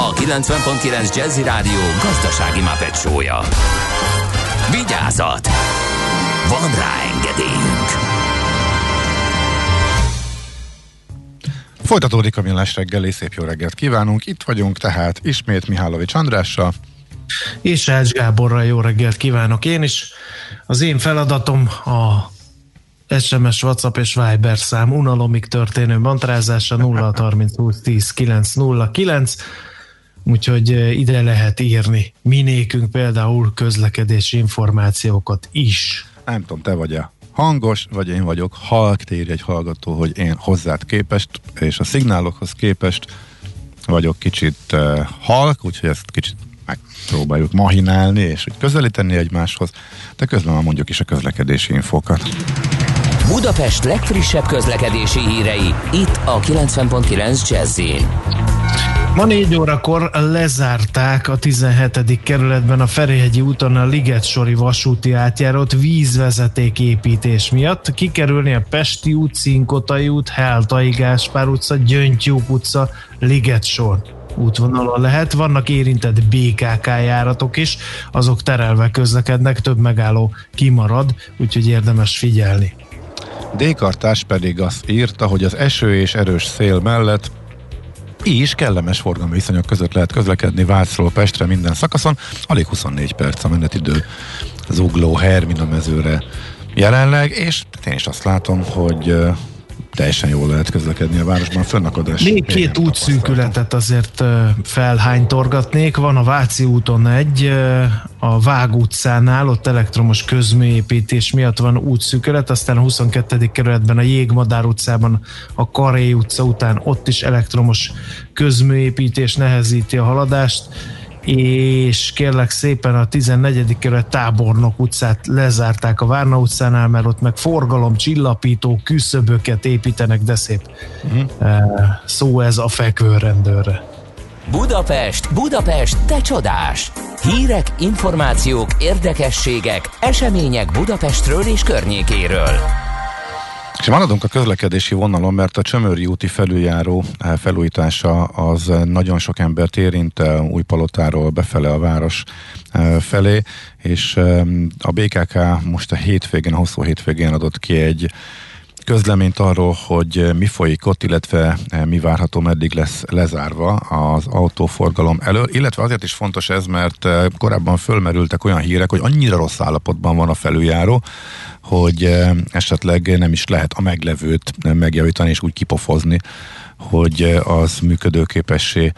A: a 90.9 Jazzy Rádió gazdasági mapetsója. Vigyázat! Van rá engedélyünk!
C: Folytatódik a millás reggeli, szép jó reggelt kívánunk. Itt vagyunk tehát ismét Mihálovics Andrással.
D: És Ács Gáborral jó reggelt kívánok én is. Az én feladatom a SMS, WhatsApp és Viber szám unalomig történő mantrázása 0 30 20 10 909 úgyhogy ide lehet írni minékünk például közlekedési információkat is.
C: Nem tudom, te vagy a hangos, vagy én vagyok halk, te írj egy hallgató, hogy én hozzád képest, és a szignálokhoz képest vagyok kicsit uh, halk, úgyhogy ezt kicsit megpróbáljuk mahinálni, és úgy közelíteni egymáshoz, de közben már mondjuk is a közlekedési infókat.
A: Budapest legfrissebb közlekedési hírei, itt a 90.9 jazz
D: Ma négy órakor lezárták a 17. kerületben a Ferihegyi úton a Liget-sori vasúti átjárót vízvezeték építés miatt. Kikerülni a Pesti út, Cinkotai út, Heltai Gáspár utca, Gyöngytyúk utca, Liget-sor. útvonalon lehet. Vannak érintett BKK járatok is, azok terelve közlekednek, több megálló kimarad, úgyhogy érdemes figyelni.
C: D-kartás pedig azt írta, hogy az eső és erős szél mellett is kellemes forgalmi viszonyok között lehet közlekedni Vácról Pestre minden szakaszon. Alig 24 perc a menetidő Zugló Hermina mezőre jelenleg, és én is azt látom, hogy teljesen jól lehet közlekedni a városban, fönnakadás.
D: Még két útszűkületet azért felhánytorgatnék. Van a Váci úton egy, a Vág utcánál, ott elektromos közműépítés miatt van útszűkület, aztán a 22. kerületben a Jégmadár utcában, a Karé utca után ott is elektromos közműépítés nehezíti a haladást és kérlek szépen a 14. kerület Tábornok utcát lezárták a Várna utcánál, mert ott meg forgalom csillapító küszöböket építenek, de szép uh-huh. szó ez a fekvőrendőrre.
A: Budapest, Budapest, te csodás! Hírek, információk, érdekességek, események Budapestről és környékéről.
C: És maradunk a közlekedési vonalon, mert a Csömöri úti felüljáró eh, felújítása az nagyon sok embert érint eh, Újpalotáról befele a város eh, felé, és a BKK most a hétvégén, a hosszú hétvégén adott ki egy közleményt arról, hogy mi folyik ott, illetve mi várható, meddig lesz lezárva az autóforgalom elől, illetve azért is fontos ez, mert korábban fölmerültek olyan hírek, hogy annyira rossz állapotban van a felüljáró, hogy esetleg nem is lehet a meglevőt megjavítani és úgy kipofozni, hogy az működőképessé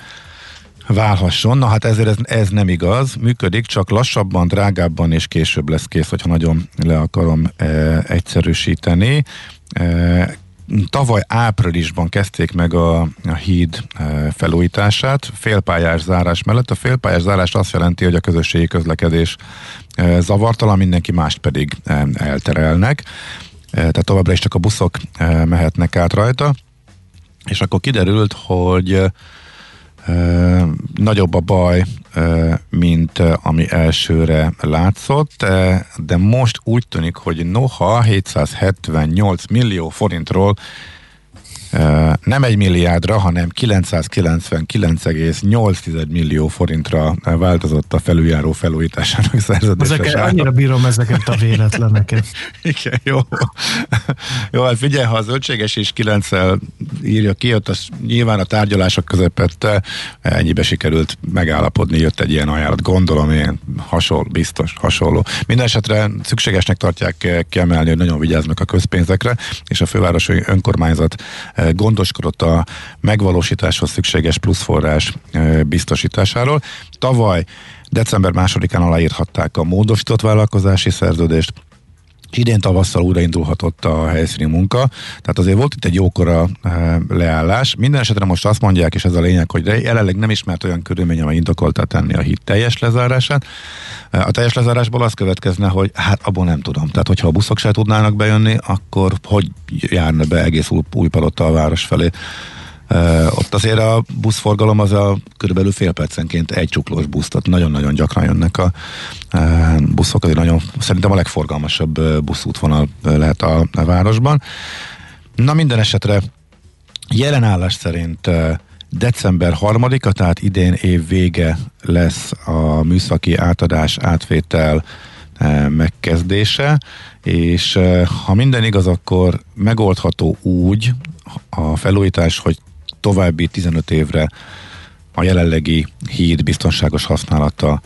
C: válhasson. Na hát ezért ez, ez nem igaz, működik, csak lassabban, drágábban és később lesz kész, hogyha nagyon le akarom e, egyszerűsíteni. E, tavaly áprilisban kezdték meg a, a híd e, felújítását, félpályás zárás mellett. A félpályás zárás azt jelenti, hogy a közösségi közlekedés e, zavartalan, mindenki mást pedig e, elterelnek. Tehát továbbra is csak a buszok mehetnek át rajta. És akkor kiderült, hogy nagyobb a baj, mint ami elsőre látszott, de most úgy tűnik, hogy noha 778 millió forintról nem egy milliárdra, hanem 999,8 millió forintra változott a felüljáró felújításának szerződéses
D: Ezek, Annyira bírom ezeket a véletleneket.
C: Igen, jó. jó, hát figyelj, ha a zöldséges is 9 írja ki, ott az nyilván a tárgyalások közepette ennyibe sikerült megállapodni, jött egy ilyen ajánlat, gondolom én hasonló, biztos hasonló. Minden esetre szükségesnek tartják kiemelni, hogy nagyon vigyáznak a közpénzekre, és a fővárosi önkormányzat gondoskodott a megvalósításhoz szükséges pluszforrás biztosításáról. Tavaly december másodikán aláírhatták a módosított vállalkozási szerződést, Idén tavasszal újraindulhatott a helyszíni munka, tehát azért volt itt egy jókora leállás. Minden esetre most azt mondják, és ez a lényeg, hogy jelenleg nem ismert olyan körülmény, amely indokolta tenni a hit teljes lezárását. A teljes lezárásból az következne, hogy hát abból nem tudom. Tehát, hogyha a buszok se tudnának bejönni, akkor hogy járna be egész új palotta a város felé? Ott azért a buszforgalom az a körülbelül fél percenként egy csuklós busz, tehát nagyon-nagyon gyakran jönnek a buszok, azért nagyon, szerintem a legforgalmasabb buszútvonal lehet a, a városban. Na minden esetre jelenállás szerint uh, december 3-a, tehát idén év vége lesz a műszaki átadás, átvétel megkezdése, és ha minden igaz, akkor megoldható úgy a felújítás, hogy további 15 évre a jelenlegi híd biztonságos használata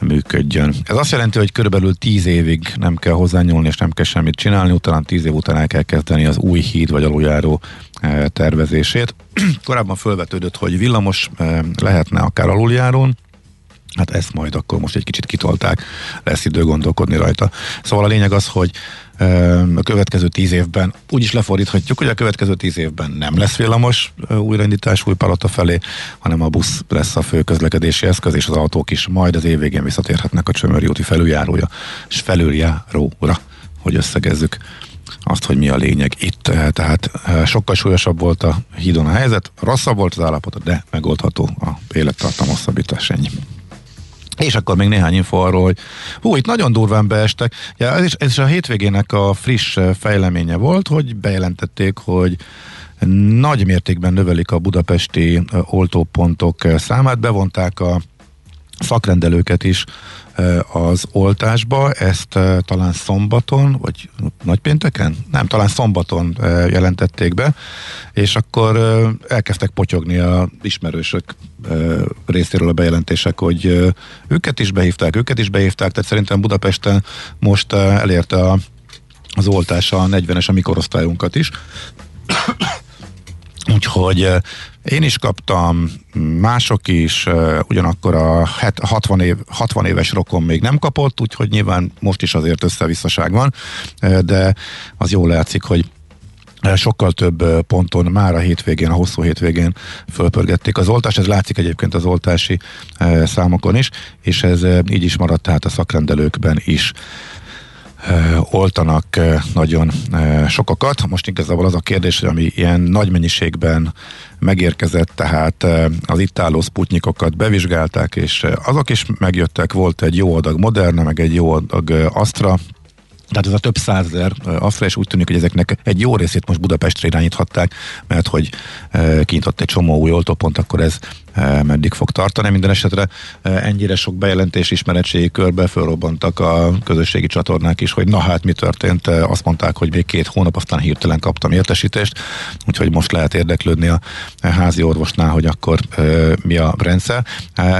C: működjön. Ez azt jelenti, hogy körülbelül 10 évig nem kell hozzányúlni, és nem kell semmit csinálni, utána 10 év után el kell kezdeni az új híd vagy aluljáró eh, tervezését. Korábban felvetődött, hogy villamos eh, lehetne akár aluljárón, Hát ezt majd akkor most egy kicsit kitolták, lesz idő gondolkodni rajta. Szóval a lényeg az, hogy a következő tíz évben úgy is lefordíthatjuk, hogy a következő tíz évben nem lesz villamos újraindítás új palota felé, hanem a busz lesz a fő közlekedési eszköz, és az autók is majd az év végén visszatérhetnek a Csömöri úti felüljárója, és felüljáróra, hogy összegezzük azt, hogy mi a lényeg itt. Tehát sokkal súlyosabb volt a hídon a helyzet, rosszabb volt az állapota, de megoldható a élettartam hosszabbítás ennyi. És akkor még néhány info arról, hogy hú, itt nagyon durván beestek. Ja, ez, is, ez is a hétvégének a friss fejleménye volt, hogy bejelentették, hogy nagy mértékben növelik a budapesti oltópontok számát, bevonták a szakrendelőket is az oltásba, ezt talán szombaton, vagy nagypénteken? Nem, talán szombaton jelentették be, és akkor elkezdtek potyogni a ismerősök részéről a bejelentések, hogy őket is behívták, őket is behívták, tehát szerintem Budapesten most elérte a, az oltás a 40-es a mi korosztályunkat is. Úgyhogy én is kaptam, mások is, ugyanakkor a het- 60, év, 60 éves rokon még nem kapott, úgyhogy nyilván most is azért összevisszaság van, de az jól látszik, hogy sokkal több ponton már a hétvégén, a hosszú hétvégén fölpörgették az oltást, ez látszik egyébként az oltási számokon is, és ez így is maradt tehát a szakrendelőkben is oltanak nagyon sokakat. Most igazából az a kérdés, hogy ami ilyen nagy mennyiségben megérkezett, tehát az itt álló sputnikokat bevizsgálták, és azok is megjöttek, volt egy jó adag Moderna, meg egy jó adag Astra, tehát ez a több százezer ö, Astra, és úgy tűnik, hogy ezeknek egy jó részét most Budapestre irányíthatták, mert hogy kinyitott egy csomó új oltópont, akkor ez meddig fog tartani. Minden esetre ö, ennyire sok bejelentés ismeretségi körbe fölrobbantak a közösségi csatornák is, hogy na hát mi történt, Ö, azt mondták, hogy még két hónap, aztán hirtelen kaptam értesítést, úgyhogy most lehet érdeklődni a házi orvosnál, hogy akkor mi a rendszer.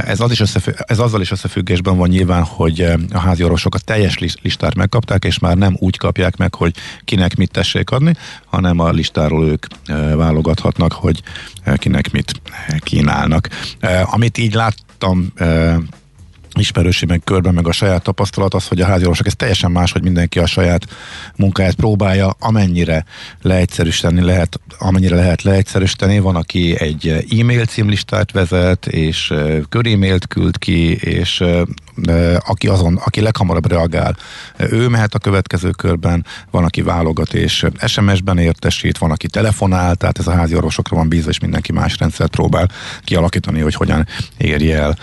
C: Ez, az is összefügg, ez azzal is összefüggésben van nyilván, hogy a házi orvosok a teljes lis- listát megkapták, és már nem úgy kapják meg, hogy kinek mit tessék adni, hanem a listáról ők válogathatnak, hogy kinek mit kínálnak. Amit így láttam ismerősi meg körben, meg a saját tapasztalat az, hogy a házi orvosok ez teljesen más, hogy mindenki a saját munkáját próbálja, amennyire leegyszerűsíteni lehet, amennyire lehet leegyszerűsíteni. Van, aki egy e-mail címlistát vezet, és ö, körémailt küld ki, és aki azon, aki leghamarabb reagál, ő mehet a következő körben, van, aki válogat és SMS-ben értesít, van, aki telefonál, tehát ez a házi orvosokra van bízva, és mindenki más rendszert próbál kialakítani, hogy hogyan érje el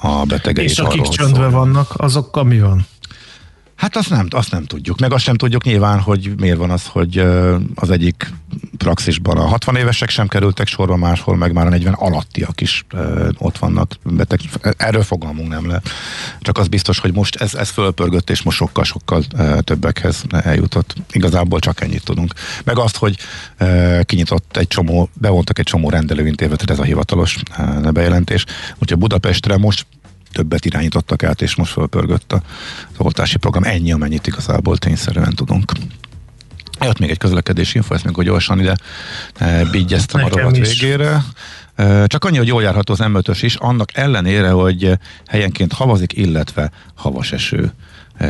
C: a betegeit.
D: És akik
C: arról
D: csöndben
C: szól.
D: vannak, azokkal mi van?
C: Hát azt nem, azt nem tudjuk. Meg azt sem tudjuk nyilván, hogy miért van az, hogy az egyik praxisban a 60 évesek sem kerültek sorba, máshol meg már a 40 alattiak is ott vannak beteg. Erről fogalmunk nem lehet. Csak az biztos, hogy most ez, ez fölpörgött, és most sokkal-sokkal többekhez eljutott. Igazából csak ennyit tudunk. Meg azt, hogy kinyitott egy csomó, bevontak egy csomó rendelőintézetet, ez a hivatalos bejelentés. Úgyhogy Budapestre most többet irányítottak át, és most fölpörgött a- az oltási program. Ennyi, amennyit igazából tényszerűen tudunk. Jött még egy közlekedési info, ezt még hogy gyorsan ide e, bigyeztem a
D: Nekem
C: rovat végére. E, Csak annyi, hogy jól járható az m is, annak ellenére, hogy helyenként havazik, illetve havas eső e,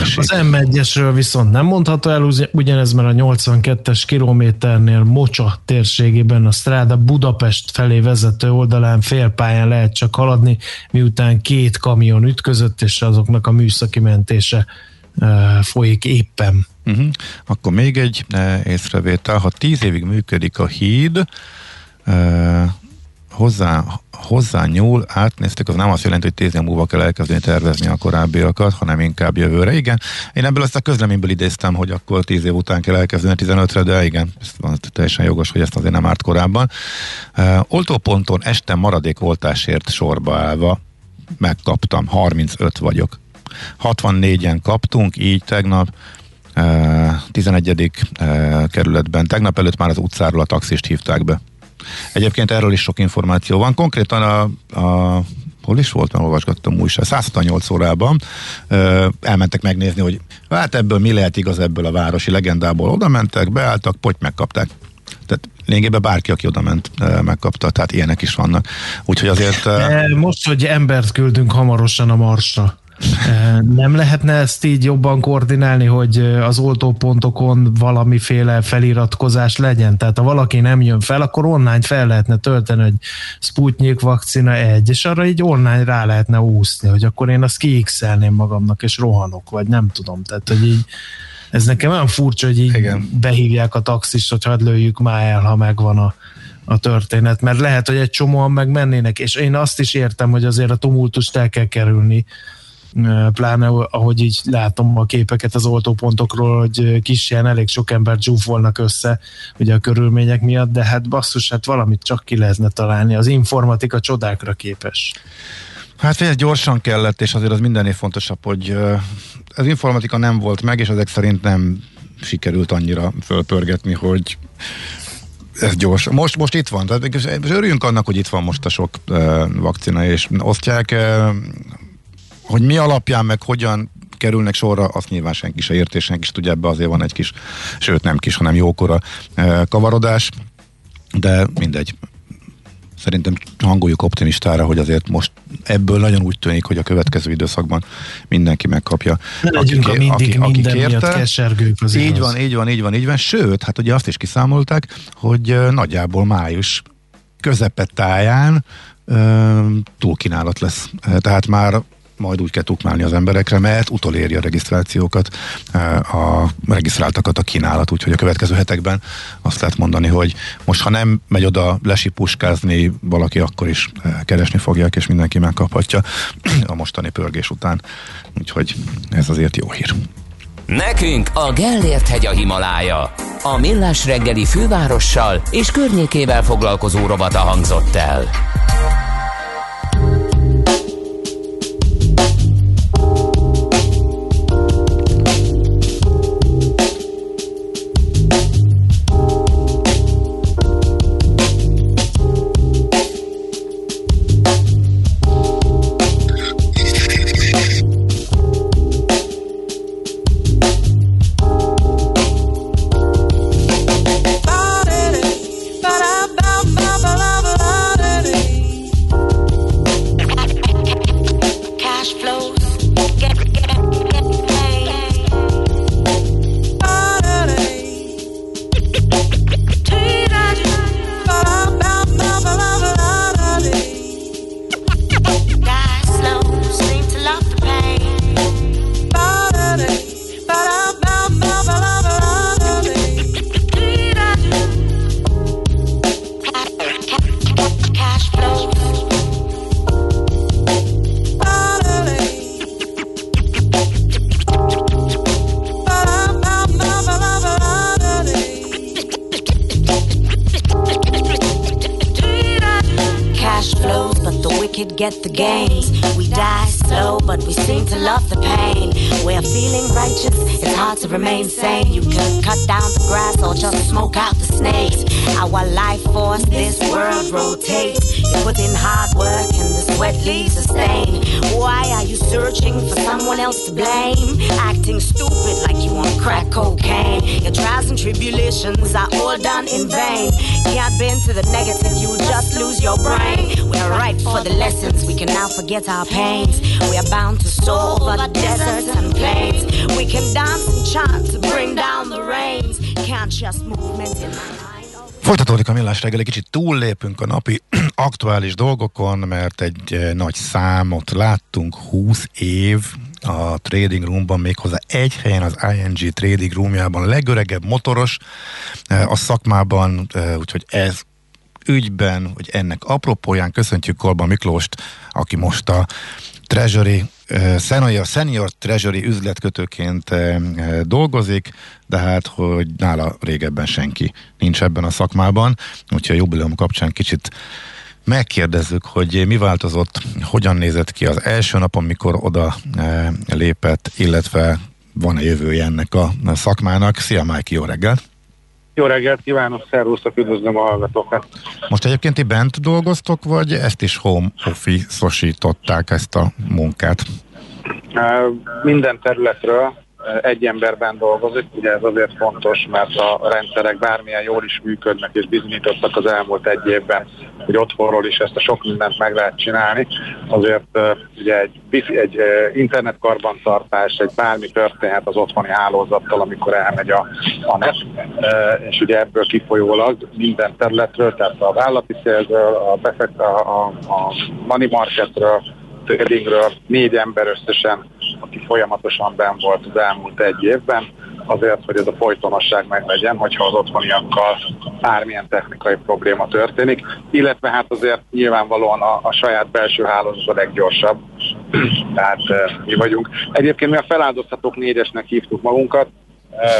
C: esik.
D: Az M1-esről viszont nem mondható el ugyanez, mert a 82-es kilométernél Mocsa térségében a Stráda Budapest felé vezető oldalán félpályán lehet csak haladni, miután két kamion ütközött, és azoknak a műszaki mentése folyik éppen.
C: Uh-huh. Akkor még egy észrevétel, ha tíz évig működik a híd, hozzá, hozzá nyúl, átnéztek, az nem azt jelenti, hogy tíz év múlva kell elkezdeni tervezni a korábbiakat, hanem inkább jövőre. Igen, én ebből ezt a közleményből idéztem, hogy akkor tíz év után kell elkezdeni 15-re, de igen, ez van teljesen jogos, hogy ezt azért nem árt korábban. E, oltóponton este maradék oltásért sorba állva megkaptam, 35 vagyok. 64-en kaptunk, így tegnap, eh, 11. eh, kerületben. Tegnap előtt már az utcáról a taxist hívták be. Egyébként erről is sok információ van. Konkrétan a, a hol is volt, mert olvasgattam újság, 168 órában ö, elmentek megnézni, hogy hát ebből mi lehet igaz ebből a városi legendából. Oda mentek, beálltak, poty megkapták. Tehát lényegében bárki, aki oda ment, megkapta. Tehát ilyenek is vannak. Úgyhogy azért...
D: Most, hogy embert küldünk hamarosan a Marsra, nem lehetne ezt így jobban koordinálni, hogy az oltópontokon valamiféle feliratkozás legyen? Tehát ha valaki nem jön fel, akkor online fel lehetne tölteni, hogy Sputnik vakcina egy, és arra így online rá lehetne úszni, hogy akkor én azt kiixelném magamnak, és rohanok, vagy nem tudom. Tehát, hogy így ez nekem olyan furcsa, hogy így Igen. behívják a taxist, hogy hadd lőjük már el, ha megvan a, a történet, mert lehet, hogy egy csomóan meg mennének, és én azt is értem, hogy azért a tumultust el kell kerülni, pláne ahogy így látom a képeket az oltópontokról, hogy kis ilyen elég sok ember zsúfolnak össze ugye a körülmények miatt, de hát basszus, hát valamit csak ki lehetne találni. Az informatika csodákra képes.
C: Hát fél gyorsan kellett, és azért az mindennél fontosabb, hogy az informatika nem volt meg, és ezek szerint nem sikerült annyira fölpörgetni, hogy ez gyors. Most, most itt van, tehát örüljünk annak, hogy itt van most a sok uh, vakcina, és osztják, uh, hogy mi alapján, meg hogyan kerülnek sorra, azt nyilván senki se ért, és senki se tudja, ebbe azért van egy kis, sőt nem kis, hanem jókora uh, kavarodás, de mindegy, szerintem hangoljuk optimistára, hogy azért most ebből nagyon úgy tűnik, hogy a következő időszakban mindenki megkapja.
D: Ne aki, a mindig aki, aki minden kérte. miatt kesergők
C: az Így igaz. van, így van, így van, így van. Sőt, hát ugye azt is kiszámolták, hogy nagyjából május közepettáján túlkínálat lesz. Tehát már majd úgy kell tukmálni az emberekre, mert utoléri a regisztrációkat, eh, a regisztráltakat a kínálat, úgyhogy a következő hetekben azt lehet mondani, hogy most ha nem megy oda lesipuskázni valaki, akkor is eh, keresni fogják, és mindenki megkaphatja a mostani pörgés után. Úgyhogy ez azért jó hír.
A: Nekünk a Gellért hegy a Himalája. A Millás reggeli fővárossal és környékével foglalkozó robata hangzott el.
K: Remain sane. You can cut down the grass or just smoke out the snakes. Our life force, this world rotates. You put in hard work and the sweat leaves a stain. Why are you searching for someone else to blame? Acting stupid like you on crack cocaine. Your trials and tribulations are all done in vain. Can't bend to the negative, you just lose your brain. Ripe for the lessons, we can now forget our pains. We are bound to over the deserts and plains. We can dance and chant to bring down the rains. Just movement in my.
C: Folytatódik a millás reggel, egy kicsit túllépünk a napi aktuális dolgokon, mert egy eh, nagy számot láttunk, 20 év a trading roomban, méghozzá egy helyen az ING trading roomjában, a legöregebb motoros eh, a szakmában, eh, úgyhogy ez ügyben, hogy ennek apropóján köszöntjük Kolba Miklóst, aki most a Treasury, senior, senior Treasury üzletkötőként dolgozik, de hát, hogy nála régebben senki nincs ebben a szakmában, úgyhogy a jubileum kapcsán kicsit megkérdezzük, hogy mi változott, hogyan nézett ki az első napon, mikor oda lépett, illetve van-e jövője ennek a szakmának. Szia, Mike, jó reggelt!
L: Jó reggelt kívánok, szervusztok, üdvözlöm a hallgatókat.
C: Most egyébként ti bent dolgoztok, vagy ezt is home office-osították ezt a munkát?
L: Minden területről egy emberben dolgozik, ugye ez azért fontos, mert a rendszerek bármilyen jól is működnek és bizonyítottak az elmúlt egy évben, hogy otthonról is ezt a sok mindent meg lehet csinálni. Azért ugye egy, egy internetkarbantartás, egy bármi történhet az otthoni hálózattal, amikor elmegy a, a net, és ugye ebből kifolyólag minden területről, tehát a vállalati szélről, a, befekt, a, a, a money marketről, tradingről négy ember összesen, aki folyamatosan ben volt az elmúlt egy évben, azért, hogy ez a folytonosság meglegyen, hogyha az otthoniakkal bármilyen technikai probléma történik, illetve hát azért nyilvánvalóan a, a saját belső hálózat a leggyorsabb, tehát eh, mi vagyunk. Egyébként mi a feláldozhatók négyesnek hívtuk magunkat, eh,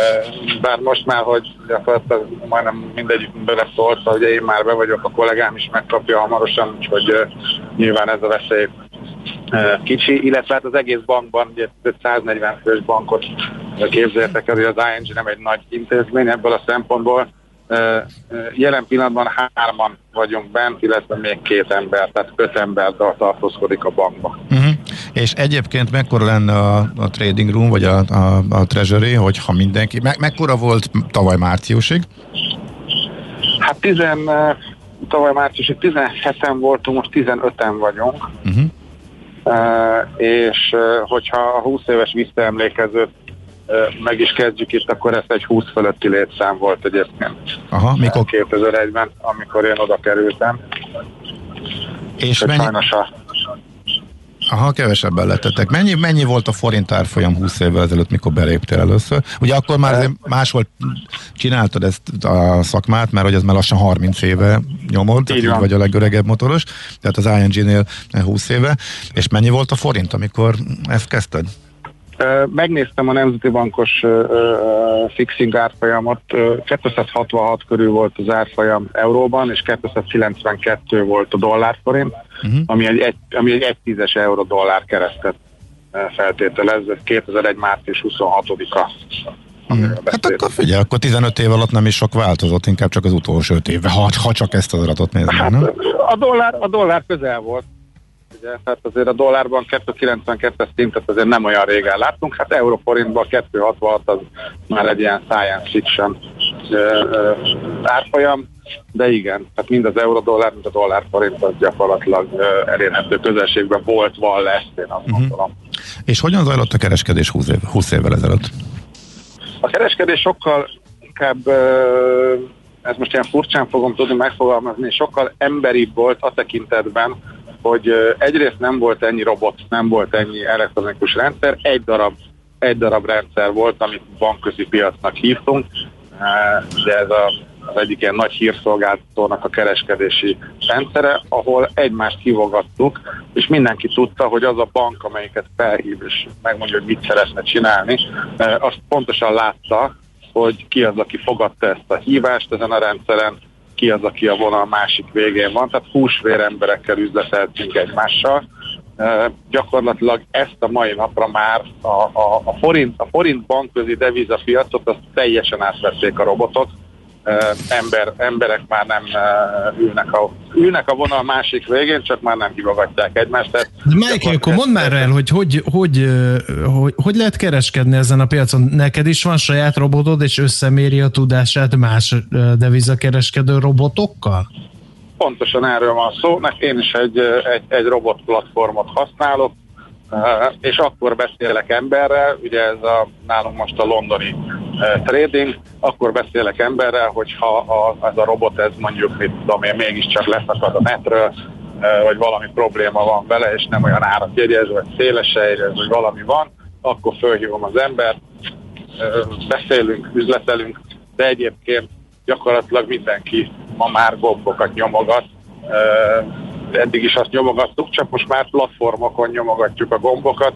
L: bár most már, hogy gyakorlatilag majdnem mindegyik beleszólt, hogy én már be vagyok, a kollégám is megkapja hamarosan, úgyhogy eh, nyilván ez a veszély kicsi, illetve hát az egész bankban, ugye 140 fős bankot képzeljétek el, hogy az ING nem egy nagy intézmény ebből a szempontból. Jelen pillanatban hárman vagyunk bent, illetve még két ember, tehát öt ember tartózkodik a bankban.
C: Uh-huh. És egyébként mekkora lenne a, a trading room, vagy a, a, a treasury, hogyha mindenki, me, mekkora volt tavaly márciusig?
L: Hát 10, eh, tavaly márciusig 17-en voltunk, most 15-en vagyunk.
C: Uh-huh.
L: És hogyha a 20 éves visszaemlékezőt meg is kezdjük itt, akkor ez egy 20 fölötti létszám volt egyébként.
C: Aha, mikor?
L: 2001-ben, amikor én oda kerültem.
C: És mennyi,
L: Sajnos a,
C: aha, kevesebben lettetek. Mennyi, mennyi volt a forint árfolyam 20 évvel ezelőtt, mikor beléptél először? Ugye akkor már azért máshol csináltad ezt a szakmát, mert hogy ez már lassan 30 éve nyomod, tehát így vagy a legöregebb motoros, tehát az ING-nél 20 éve. És mennyi volt a forint, amikor ezt kezdted?
L: Megnéztem a Nemzeti Bankos fixing árfolyamot, Ö, 266 körül volt az árfolyam euróban, és 292 volt a dollárforint, uh-huh. ami egy, egy, ami egy 1 tízes euró dollár keresztet feltételez, ez 2001. március 26-a.
C: Hát akkor figyelj, akkor 15 év alatt nem is sok változott, inkább csak az utolsó 5 évben, ha, ha csak ezt az adatot nézem,
L: Hát,
C: nem?
L: a, dollár, a dollár közel volt. Ugye, tehát azért a dollárban 2,92-es szintet azért nem olyan régen láttunk, hát euróforintban 2,66 az már egy ilyen science fiction árfolyam, de igen, tehát mind az euró-dollár, mind a dollár-forint az gyakorlatilag elérhető közelségben volt, van lesz, én azt gondolom.
C: És hogyan zajlott a kereskedés 20, év, 20 évvel ezelőtt?
L: A kereskedés sokkal inkább, ez most ilyen furcsán fogom tudni megfogalmazni, sokkal emberibb volt a tekintetben, hogy egyrészt nem volt ennyi robot, nem volt ennyi elektronikus rendszer, egy darab, egy darab rendszer volt, amit bankközi piacnak hívtunk, de ez a, az egyik ilyen nagy hírszolgáltatónak a kereskedési rendszere, ahol egymást hívogattuk, és mindenki tudta, hogy az a bank, amelyiket felhív, és megmondja, hogy mit szeretne csinálni, azt pontosan látta, hogy ki az, aki fogadta ezt a hívást ezen a rendszeren, ki az, aki a vonal másik végén van, tehát húsvér emberekkel üzleteltünk egymással. Uh, gyakorlatilag ezt a mai napra már a, a, a forint, a forint bankközi devizapiacot azt teljesen átvették a robotok. Ember, emberek már nem ülnek, a, ülnek a vonal másik végén, csak már nem hívogatják egymást. Tehát
D: De Michael, akkor mondd már el, hogy hogy, hogy, hogy hogy lehet kereskedni ezen a piacon? Neked is van saját robotod, és összeméri a tudását más devizakereskedő robotokkal?
L: Pontosan erről van szó. Én is egy, egy, egy robot platformot használok, és akkor beszélek emberrel, ugye ez a, nálunk most a londoni eh, trading, akkor beszélek emberrel, hogyha a, ez a robot, ez mondjuk, mit tudom én, mégiscsak leszakad a netről, eh, vagy valami probléma van vele, és nem olyan árat jegyez, vagy szélese jegyez, vagy valami van, akkor fölhívom az embert, eh, beszélünk, üzletelünk, de egyébként gyakorlatilag mindenki ma már gombokat nyomogat. Eddig is azt nyomogattuk, csak most már platformokon nyomogatjuk a gombokat.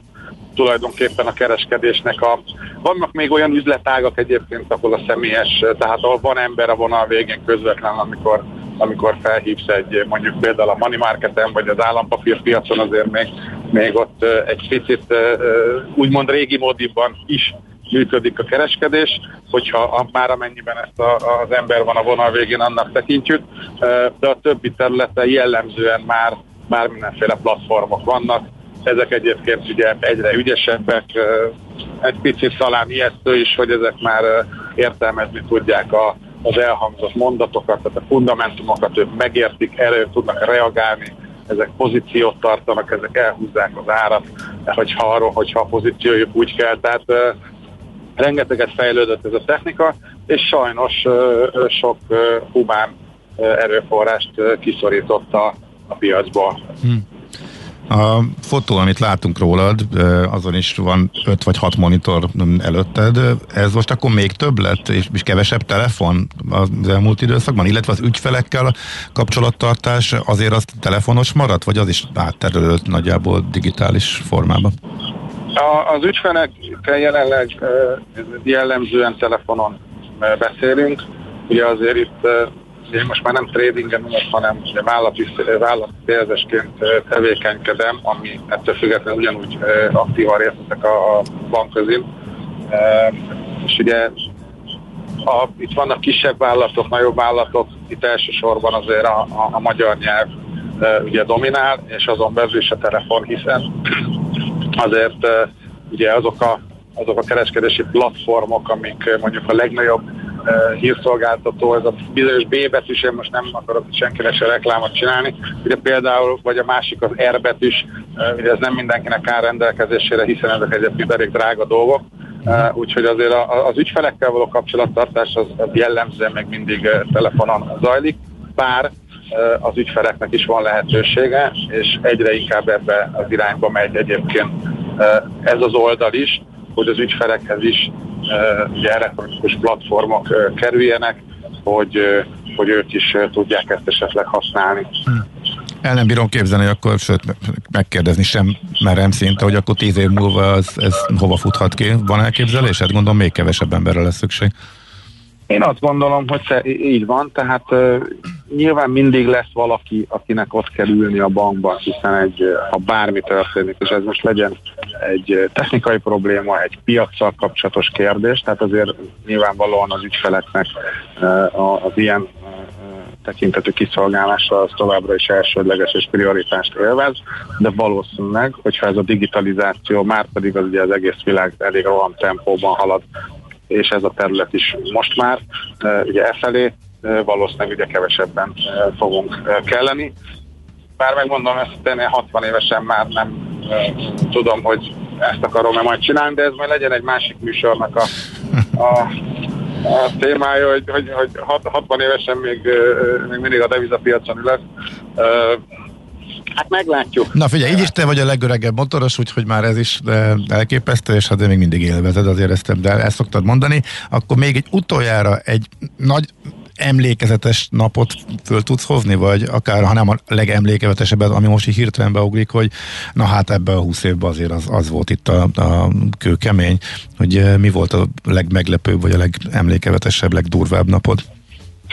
L: Tulajdonképpen a kereskedésnek a... Vannak még olyan üzletágak egyébként, ahol a személyes, tehát ahol van ember a vonal végén közvetlen, amikor, amikor felhívsz egy, mondjuk például a money marketen, vagy az állampapírpiacon azért még, még ott ö, egy picit ö, ö, úgymond régi módibban is működik a kereskedés, hogyha már amennyiben ezt a, az ember van a vonal végén, annak tekintjük, de a többi területen jellemzően már, már mindenféle platformok vannak. Ezek egyébként ugye egyre ügyesebbek, egy picit talán ijesztő is, hogy ezek már értelmezni tudják a, az elhangzott mondatokat, tehát a fundamentumokat ők megértik, erre tudnak reagálni, ezek pozíciót tartanak, ezek elhúzzák az árat, hogyha arról, hogyha a pozíciójuk úgy kell. Tehát rengeteget fejlődött ez a technika, és sajnos sok humán erőforrást ö, kiszorított a, piacból.
C: A fotó, amit látunk rólad, azon is van 5 vagy 6 monitor előtted. Ez most akkor még több lett, és, és kevesebb telefon az elmúlt időszakban, illetve az ügyfelekkel kapcsolattartás azért az telefonos maradt, vagy az is átterülött nagyjából digitális formában?
L: A, az ügyfelekkel jelenleg jellemzően telefonon beszélünk. Ugye azért itt én most már nem tradingen hanem vállalati tevékenykedem, ami ettől függetlenül ugyanúgy aktívan részt a, a bankközin. És ugye a, itt vannak kisebb vállalatok, nagyobb vállalatok, itt elsősorban azért a, a, a magyar nyelv ugye dominál, és azon belül is a telefon, hiszen azért ugye azok a, azok a kereskedési platformok, amik mondjuk a legnagyobb hírszolgáltató, ez a bizonyos B betűs, én most nem akarok senkinek se reklámot csinálni, ugye például, vagy a másik az R betűs, ugye ez nem mindenkinek áll rendelkezésére, hiszen ezek egyébként elég drága dolgok, úgyhogy azért az ügyfelekkel való kapcsolattartás az, az jellemzően meg mindig telefonon zajlik, bár az ügyfeleknek is van lehetősége, és egyre inkább ebbe az irányba megy egyébként ez az oldal is, hogy az ügyfelekhez is ugye elektronikus platformok kerüljenek, hogy, hogy ők is tudják ezt esetleg használni.
C: El nem bírom képzelni, akkor, sőt, megkérdezni sem merem szinte, hogy akkor tíz év múlva ez, ez hova futhat ki. Van elképzelés? Hát gondolom még kevesebb emberre lesz szükség.
L: Én azt gondolom, hogy így van, tehát nyilván mindig lesz valaki, akinek ott kell ülni a bankban, hiszen egy, ha bármi történik, és ez most legyen egy technikai probléma, egy piacsal kapcsolatos kérdés, tehát azért nyilvánvalóan az ügyfeleknek az ilyen tekintetű kiszolgálása az továbbra is elsődleges és prioritást élvez, de valószínűleg, hogyha ez a digitalizáció, már pedig az ugye az egész világ elég roham tempóban halad és ez a terület is most már ugye e felé valószínűleg ugye kevesebben fogunk kelleni. Bár megmondom, ezt tenni 60 évesen már nem tudom, hogy ezt akarom-e majd csinálni, de ez majd legyen egy másik műsornak a, a, a témája, hogy, hogy, hogy 60 évesen még, még mindig a devizapiacon ülök. Hát meglátjuk.
C: Na figyelj, így is te vagy a legöregebb motoros, úgyhogy már ez is de elképesztő, és hát még mindig élvezed, azért ezt, de ezt szoktad mondani. Akkor még egy utoljára egy nagy emlékezetes napot föl tudsz hozni, vagy akár, ha nem a legemlékezetesebb, ami most így hirtelen beugrik, hogy na hát ebben a húsz évben azért az, az volt itt a, a kőkemény, hogy eh, mi volt a legmeglepőbb, vagy a legemlékezetesebb, legdurvább napod?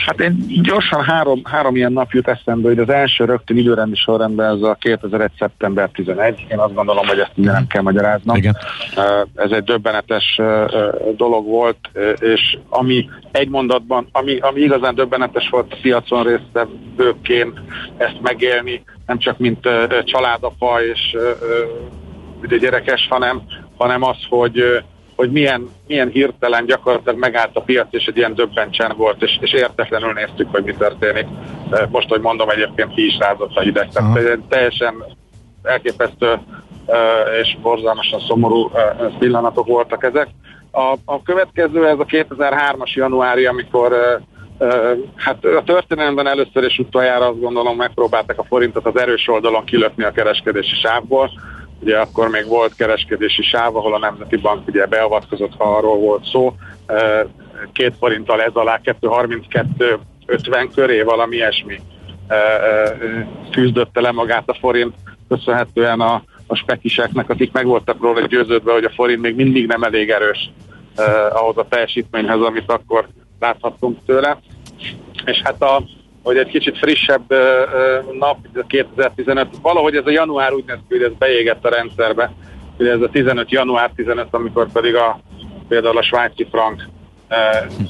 L: Hát én gyorsan három, három ilyen nap jut eszembe, hogy az első rögtön időrendi sorrendben ez a 2001. szeptember 11. Én azt gondolom, hogy ezt nem kell magyaráznom. Igen. Ez egy döbbenetes dolog volt, és ami egy mondatban, ami, ami igazán döbbenetes volt a piacon résztvevőként ezt megélni, nem csak mint családapa és ugye gyerekes, hanem, hanem az, hogy hogy milyen, milyen hirtelen gyakorlatilag megállt a piac, és egy ilyen döbbencsen volt, és, és értetlenül néztük, hogy mi történik. Most, hogy mondom, egyébként ki is rázott a hideg. Tehát teljesen elképesztő és borzalmasan szomorú pillanatok voltak ezek. A, a következő, ez a 2003-as januári, amikor hát a történelemben először és utoljára azt gondolom megpróbálták a forintot az erős oldalon kilökni a kereskedési sávból Ugye akkor még volt kereskedési sáv, ahol a Nemzeti Bank ugye beavatkozott, ha arról volt szó. Két forinttal ez alá 232 50 köré valami ilyesmi küzdötte le magát a forint, köszönhetően a, a spekiseknek, akik meg voltak róla győződve, hogy a forint még mindig nem elég erős ahhoz a teljesítményhez, amit akkor láthattunk tőle. És hát a, hogy egy kicsit frissebb nap, 2015, valahogy ez a január úgy néz ki, hogy ez beégett a rendszerbe, hogy ez a 15 január 15, amikor pedig a, például a svájci frank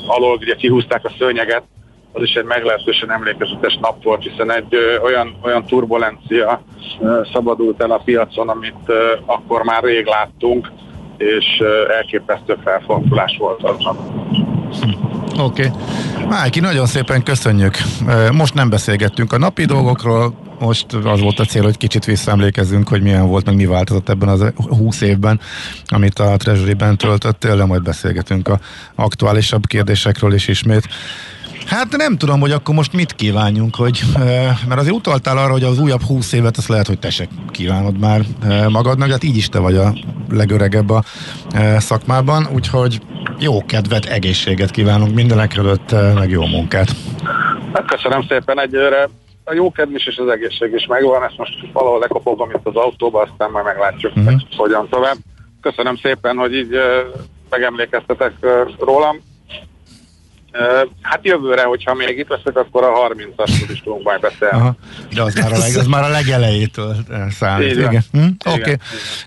L: alól ugye kihúzták a szőnyeget, az is egy meglehetősen emlékezetes nap volt, hiszen egy ö, olyan, olyan turbulencia ö, szabadult el a piacon, amit ö, akkor már rég láttunk, és ö, elképesztő felfordulás volt aznap.
C: Oké. Okay. Májki, nagyon szépen köszönjük. Most nem beszélgettünk a napi dolgokról, most az volt a cél, hogy kicsit visszaemlékezzünk, hogy milyen volt, meg mi változott ebben az 20 évben, amit a Treasury-ben töltöttél, de majd beszélgetünk a aktuálisabb kérdésekről is ismét. Hát nem tudom, hogy akkor most mit kívánjunk, hogy, mert azért utaltál arra, hogy az újabb 20 évet, azt lehet, hogy te se kívánod már magadnak, hát így is te vagy a legöregebb a szakmában, úgyhogy jó kedvet, egészséget kívánunk mindenek előtt, meg jó munkát.
L: Hát köszönöm szépen egyőre. A jó kedv is és az egészség is megvan, ezt most valahol lekopogom itt az autóba, aztán majd meglátjuk, uh-huh. hogy hogyan tovább. Köszönöm szépen, hogy így megemlékeztetek rólam. Hát jövőre, hogyha még itt leszek, akkor a 30-asról is tudunk majd beszélni. Aha,
C: de az már a, leg, az már a legelejétől számít. Igen. igen. Hm? Oké. Okay.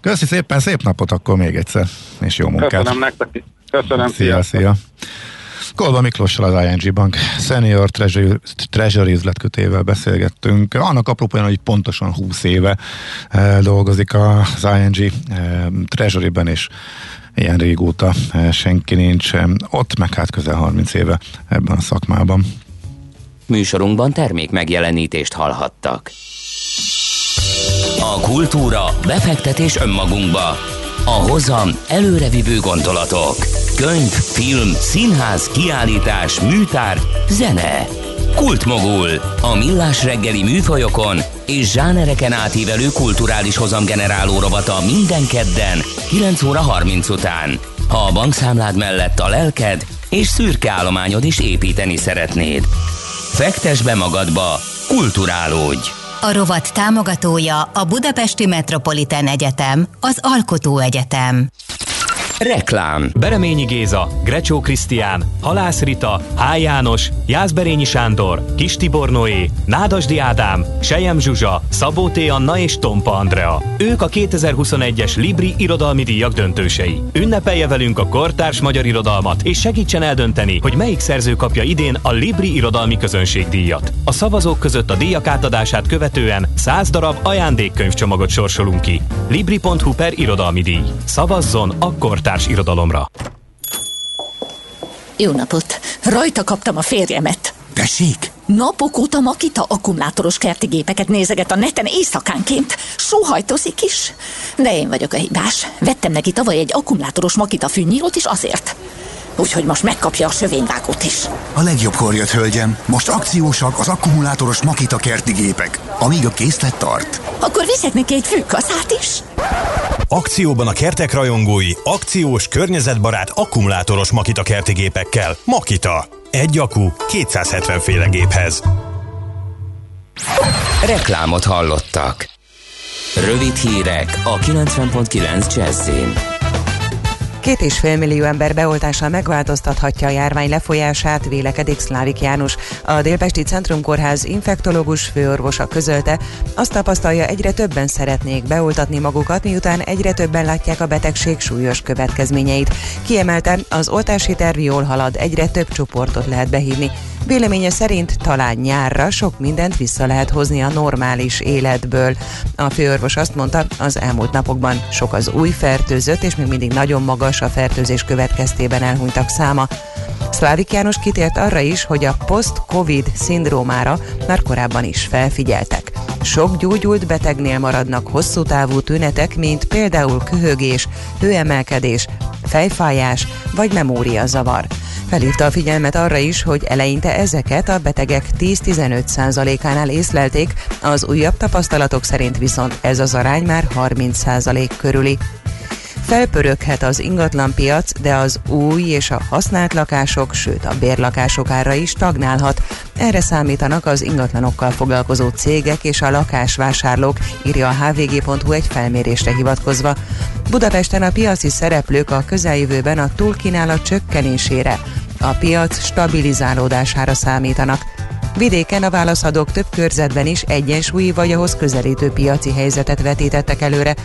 C: Köszi szépen, szép napot akkor még egyszer, és jó munkát.
L: Köszönöm nektek. Köszönöm.
C: Szia, szia. szia. Kolba Miklóssal az ING Bank Senior Treasury, treasury üzletkötével beszélgettünk. Annak apropóján, hogy pontosan 20 éve e, dolgozik az ING e, Treasury-ben, és ilyen régóta e, senki nincs ott, meg hát közel 30 éve ebben a szakmában.
A: Műsorunkban termék megjelenítést hallhattak. A kultúra, befektetés önmagunkba. A hozam előrevívő gondolatok. Könyv, film, színház, kiállítás, műtár, zene. Kultmogul. A millás reggeli műfajokon és zsánereken átívelő kulturális hozamgeneráló rovata minden kedden 9 óra 30 után. Ha a bankszámlád mellett a lelked és szürke állományod is építeni szeretnéd. Fektes be magadba, kulturálódj!
E: A rovat támogatója a Budapesti Metropolitán Egyetem, az Alkotó Egyetem.
A: Reklám
M: Bereményi Géza, Grecsó Krisztián, Halász Rita, H. János, Jászberényi Sándor, Kis Tibor Noé, Nádasdi Ádám, Sejem Zsuzsa, Szabó T. Anna és Tompa Andrea. Ők a 2021-es Libri Irodalmi Díjak döntősei. Ünnepelje velünk a kortárs magyar irodalmat, és segítsen eldönteni, hogy melyik szerző kapja idén a Libri Irodalmi Közönségdíjat. A szavazók között a díjak átadását követően 100 darab ajándékkönyvcsomagot sorsolunk ki. Libri.hu per irodalmi díj. Szavazzon a kortárs kortárs irodalomra.
N: Jó napot! Rajta kaptam a férjemet.
O: Tessék?
N: Napok óta Makita akkumulátoros kerti gépeket nézeget a neten éjszakánként. Sóhajtozik is. De én vagyok a hibás. Vettem neki tavaly egy akkumulátoros Makita fűnyírót is azért. Úgyhogy most megkapja a sövényvágót is.
O: A legjobbkor jött, hölgyem. Most akciósak az akkumulátoros Makita kerti gépek, amíg a készlet tart.
N: Akkor viszek neki egy fűkaszát is.
G: Akcióban a kertek rajongói, akciós, környezetbarát, akkumulátoros Makita kerti gépekkel. Makita. Egy akku 270 féle géphez.
A: Reklámot hallottak. Rövid hírek a 90.9 Jazzin.
H: Két és fél millió ember beoltással megváltoztathatja a járvány lefolyását, vélekedik Szlávik János. A Délpesti Centrum Kórház infektológus főorvosa közölte, azt tapasztalja, egyre többen szeretnék beoltatni magukat, miután egyre többen látják a betegség súlyos következményeit. Kiemelte, az oltási terv jól halad, egyre több csoportot lehet behívni. Véleménye szerint talán nyárra sok mindent vissza lehet hozni a normális életből. A főorvos azt mondta, az elmúlt napokban sok az új fertőzött, és még mindig nagyon magas a fertőzés következtében elhunytak száma. Szlávik János kitért arra is, hogy a post-covid szindrómára már korábban is felfigyeltek. Sok gyógyult betegnél maradnak hosszú távú tünetek, mint például köhögés, hőemelkedés, fejfájás vagy memóriazavar. Felhívta a figyelmet arra is, hogy eleinte ezeket a betegek 10-15%-ánál észlelték, az újabb tapasztalatok szerint viszont ez az arány már 30% körüli. Felpöröghet az ingatlanpiac, de az új és a használt lakások, sőt a bérlakások ára is stagnálhat. Erre számítanak az ingatlanokkal foglalkozó cégek és a lakásvásárlók, írja a hvg.hu egy felmérésre hivatkozva. Budapesten a piaci szereplők a közeljövőben a túlkínálat csökkenésére, a piac stabilizálódására számítanak. Vidéken a válaszadók több körzetben is egyensúlyi vagy ahhoz közelítő piaci helyzetet vetítettek előre.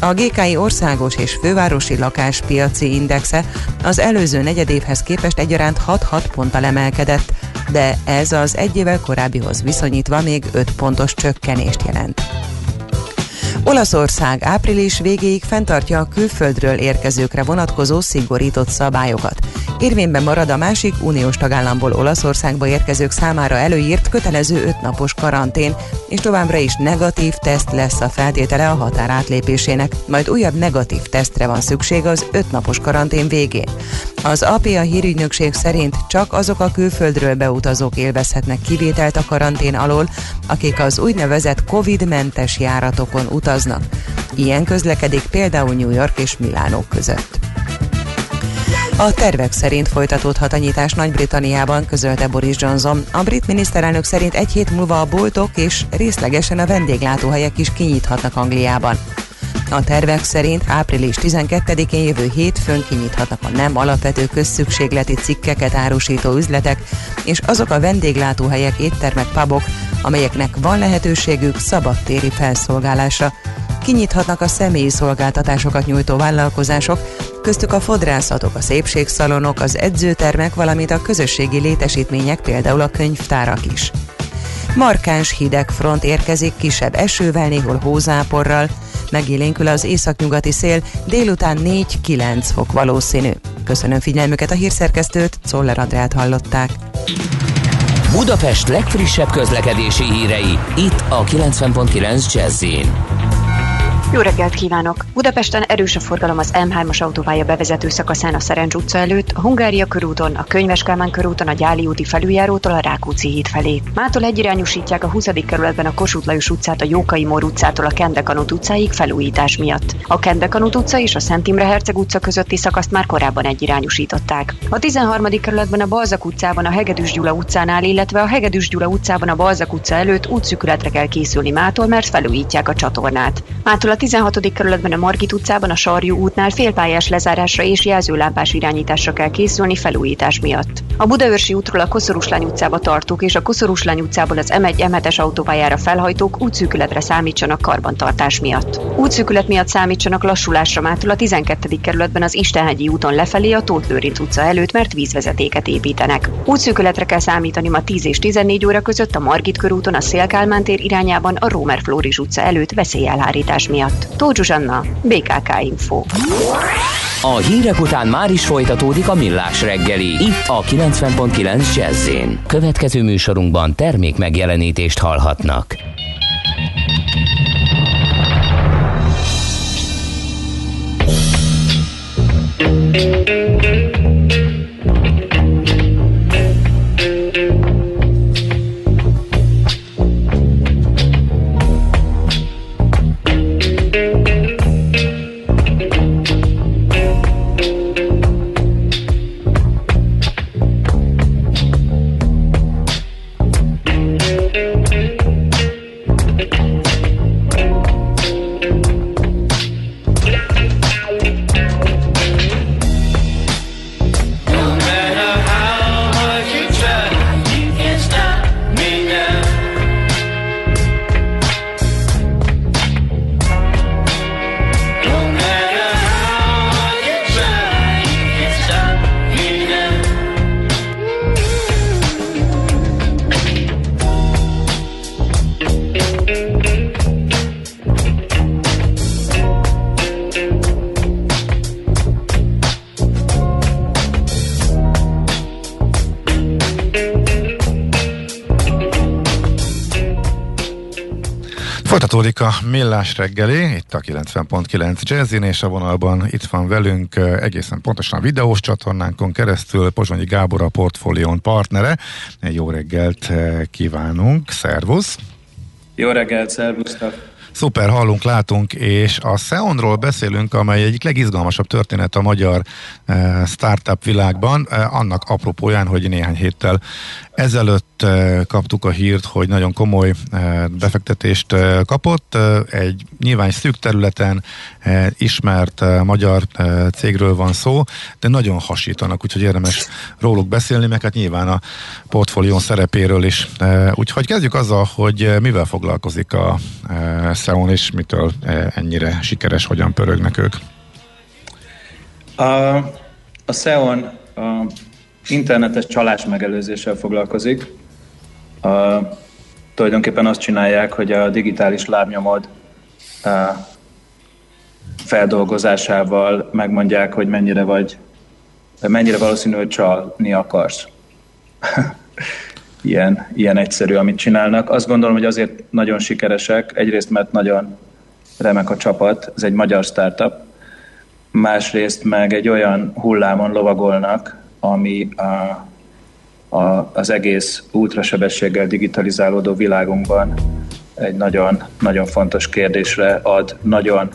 H: A GKI országos és fővárosi lakáspiaci indexe az előző negyedévhez képest egyaránt 6-6 ponttal emelkedett, de ez az egy évvel korábbihoz viszonyítva még 5 pontos csökkenést jelent. Olaszország április végéig fenntartja a külföldről érkezőkre vonatkozó szigorított szabályokat. Érvényben marad a másik uniós tagállamból Olaszországba érkezők számára előírt kötelező ötnapos karantén, és továbbra is negatív teszt lesz a feltétele a határ átlépésének, majd újabb negatív tesztre van szükség az ötnapos karantén végén. Az APA hírügynökség szerint csak azok a külföldről beutazók élvezhetnek kivételt a karantén alól, akik az úgynevezett COVID-mentes járatokon utaznak. Ilyen közlekedik például New York és Milánó között. A tervek szerint folytatódhat a nyitás Nagy-Britanniában, közölte Boris Johnson. A brit miniszterelnök szerint egy hét múlva a boltok és részlegesen a vendéglátóhelyek is kinyithatnak Angliában. A tervek szerint április 12-én jövő hétfőn kinyithatnak a nem alapvető közszükségleti cikkeket árusító üzletek, és azok a vendéglátóhelyek, éttermek, pubok, amelyeknek van lehetőségük szabadtéri felszolgálásra. Kinyithatnak a személyi szolgáltatásokat nyújtó vállalkozások, köztük a fodrászatok, a szépségszalonok, az edzőtermek, valamint a közösségi létesítmények, például a könyvtárak is. Markáns hideg front érkezik kisebb esővel, néhol hózáporral, megélénkül az északnyugati szél, délután 4-9 fok valószínű. Köszönöm figyelmüket a hírszerkesztőt, Czoller Andrát hallották.
A: Budapest legfrissebb közlekedési hírei, itt a 90.9 jazz
P: jó reggelt kívánok! Budapesten erős a forgalom az M3-as autópálya bevezető szakaszán a Szerencs utca előtt, a Hungária körúton, a Könyves Kálmán körúton a Gyáli úti felüljárótól a Rákóczi híd felé. Mától egyirányosítják a 20. kerületben a Kossuth Lajos utcát a Jókai Mór utcától a Kendekanut utcáig felújítás miatt. A Kendekanut utca és a Szent Imre Herceg utca közötti szakaszt már korábban egyirányosították. A 13. kerületben a Balzak utcában a Hegedűs Gyula utcánál, illetve a Hegedűs Gyula utcában a Balzak utca előtt útszükületre kell készülni mától, mert felújítják a csatornát. Mától a 16. kerületben a Margit utcában a Sarjú útnál félpályás lezárásra és jelzőlámpás irányításra kell készülni felújítás miatt. A Budaörsi útról a Koszorúslány utcába tartók és a Koszorúslány utcából az M1 M7-es autópályára felhajtók útszűkületre számítsanak karbantartás miatt. Útszűkület miatt számítsanak lassulásra mától a 12. kerületben az Istenhegyi úton lefelé a Tóth Lőrinc utca előtt, mert vízvezetéket építenek. Útszűkületre kell számítani ma 10 és 14 óra között a Margit körúton a Szélkálmán irányában a Rómer Flóris utca előtt veszélyelhárítás miatt. Tóth Zsuzsanna, BKK Info.
A: A hírek után már is folytatódik a millás reggeli, itt a 90.9 jazz Következő műsorunkban termék megjelenítést hallhatnak.
C: Millás reggeli, itt a 90.9 Jazzin, és a vonalban itt van velünk egészen pontosan a videós csatornánkon keresztül Pozsonyi Gábor a Portfólión partnere. Jó reggelt kívánunk, szervusz!
Q: Jó reggelt, szervusztok!
C: Szuper, hallunk, látunk, és a Seonról beszélünk, amely egyik legizgalmasabb történet a magyar uh, startup világban, uh, annak apropóján, hogy néhány héttel ezelőtt uh, kaptuk a hírt, hogy nagyon komoly uh, befektetést uh, kapott, egy nyilván szűk területen ismert magyar cégről van szó, de nagyon hasítanak, úgyhogy érdemes róluk beszélni, meg hát nyilván a portfólión szerepéről is. Úgyhogy kezdjük azzal, hogy mivel foglalkozik a Xeon, és mitől ennyire sikeres, hogyan pörögnek ők?
Q: A, a Xeon a internetes csalás megelőzéssel foglalkozik. A, tulajdonképpen azt csinálják, hogy a digitális lábnyomod a feldolgozásával megmondják, hogy mennyire vagy mennyire valószínű, hogy csalni akarsz. ilyen, ilyen egyszerű, amit csinálnak. Azt gondolom, hogy azért nagyon sikeresek, egyrészt mert nagyon remek a csapat, ez egy magyar startup, másrészt meg egy olyan hullámon lovagolnak, ami a, a, az egész ultrasebességgel digitalizálódó világunkban egy nagyon, nagyon fontos kérdésre ad nagyon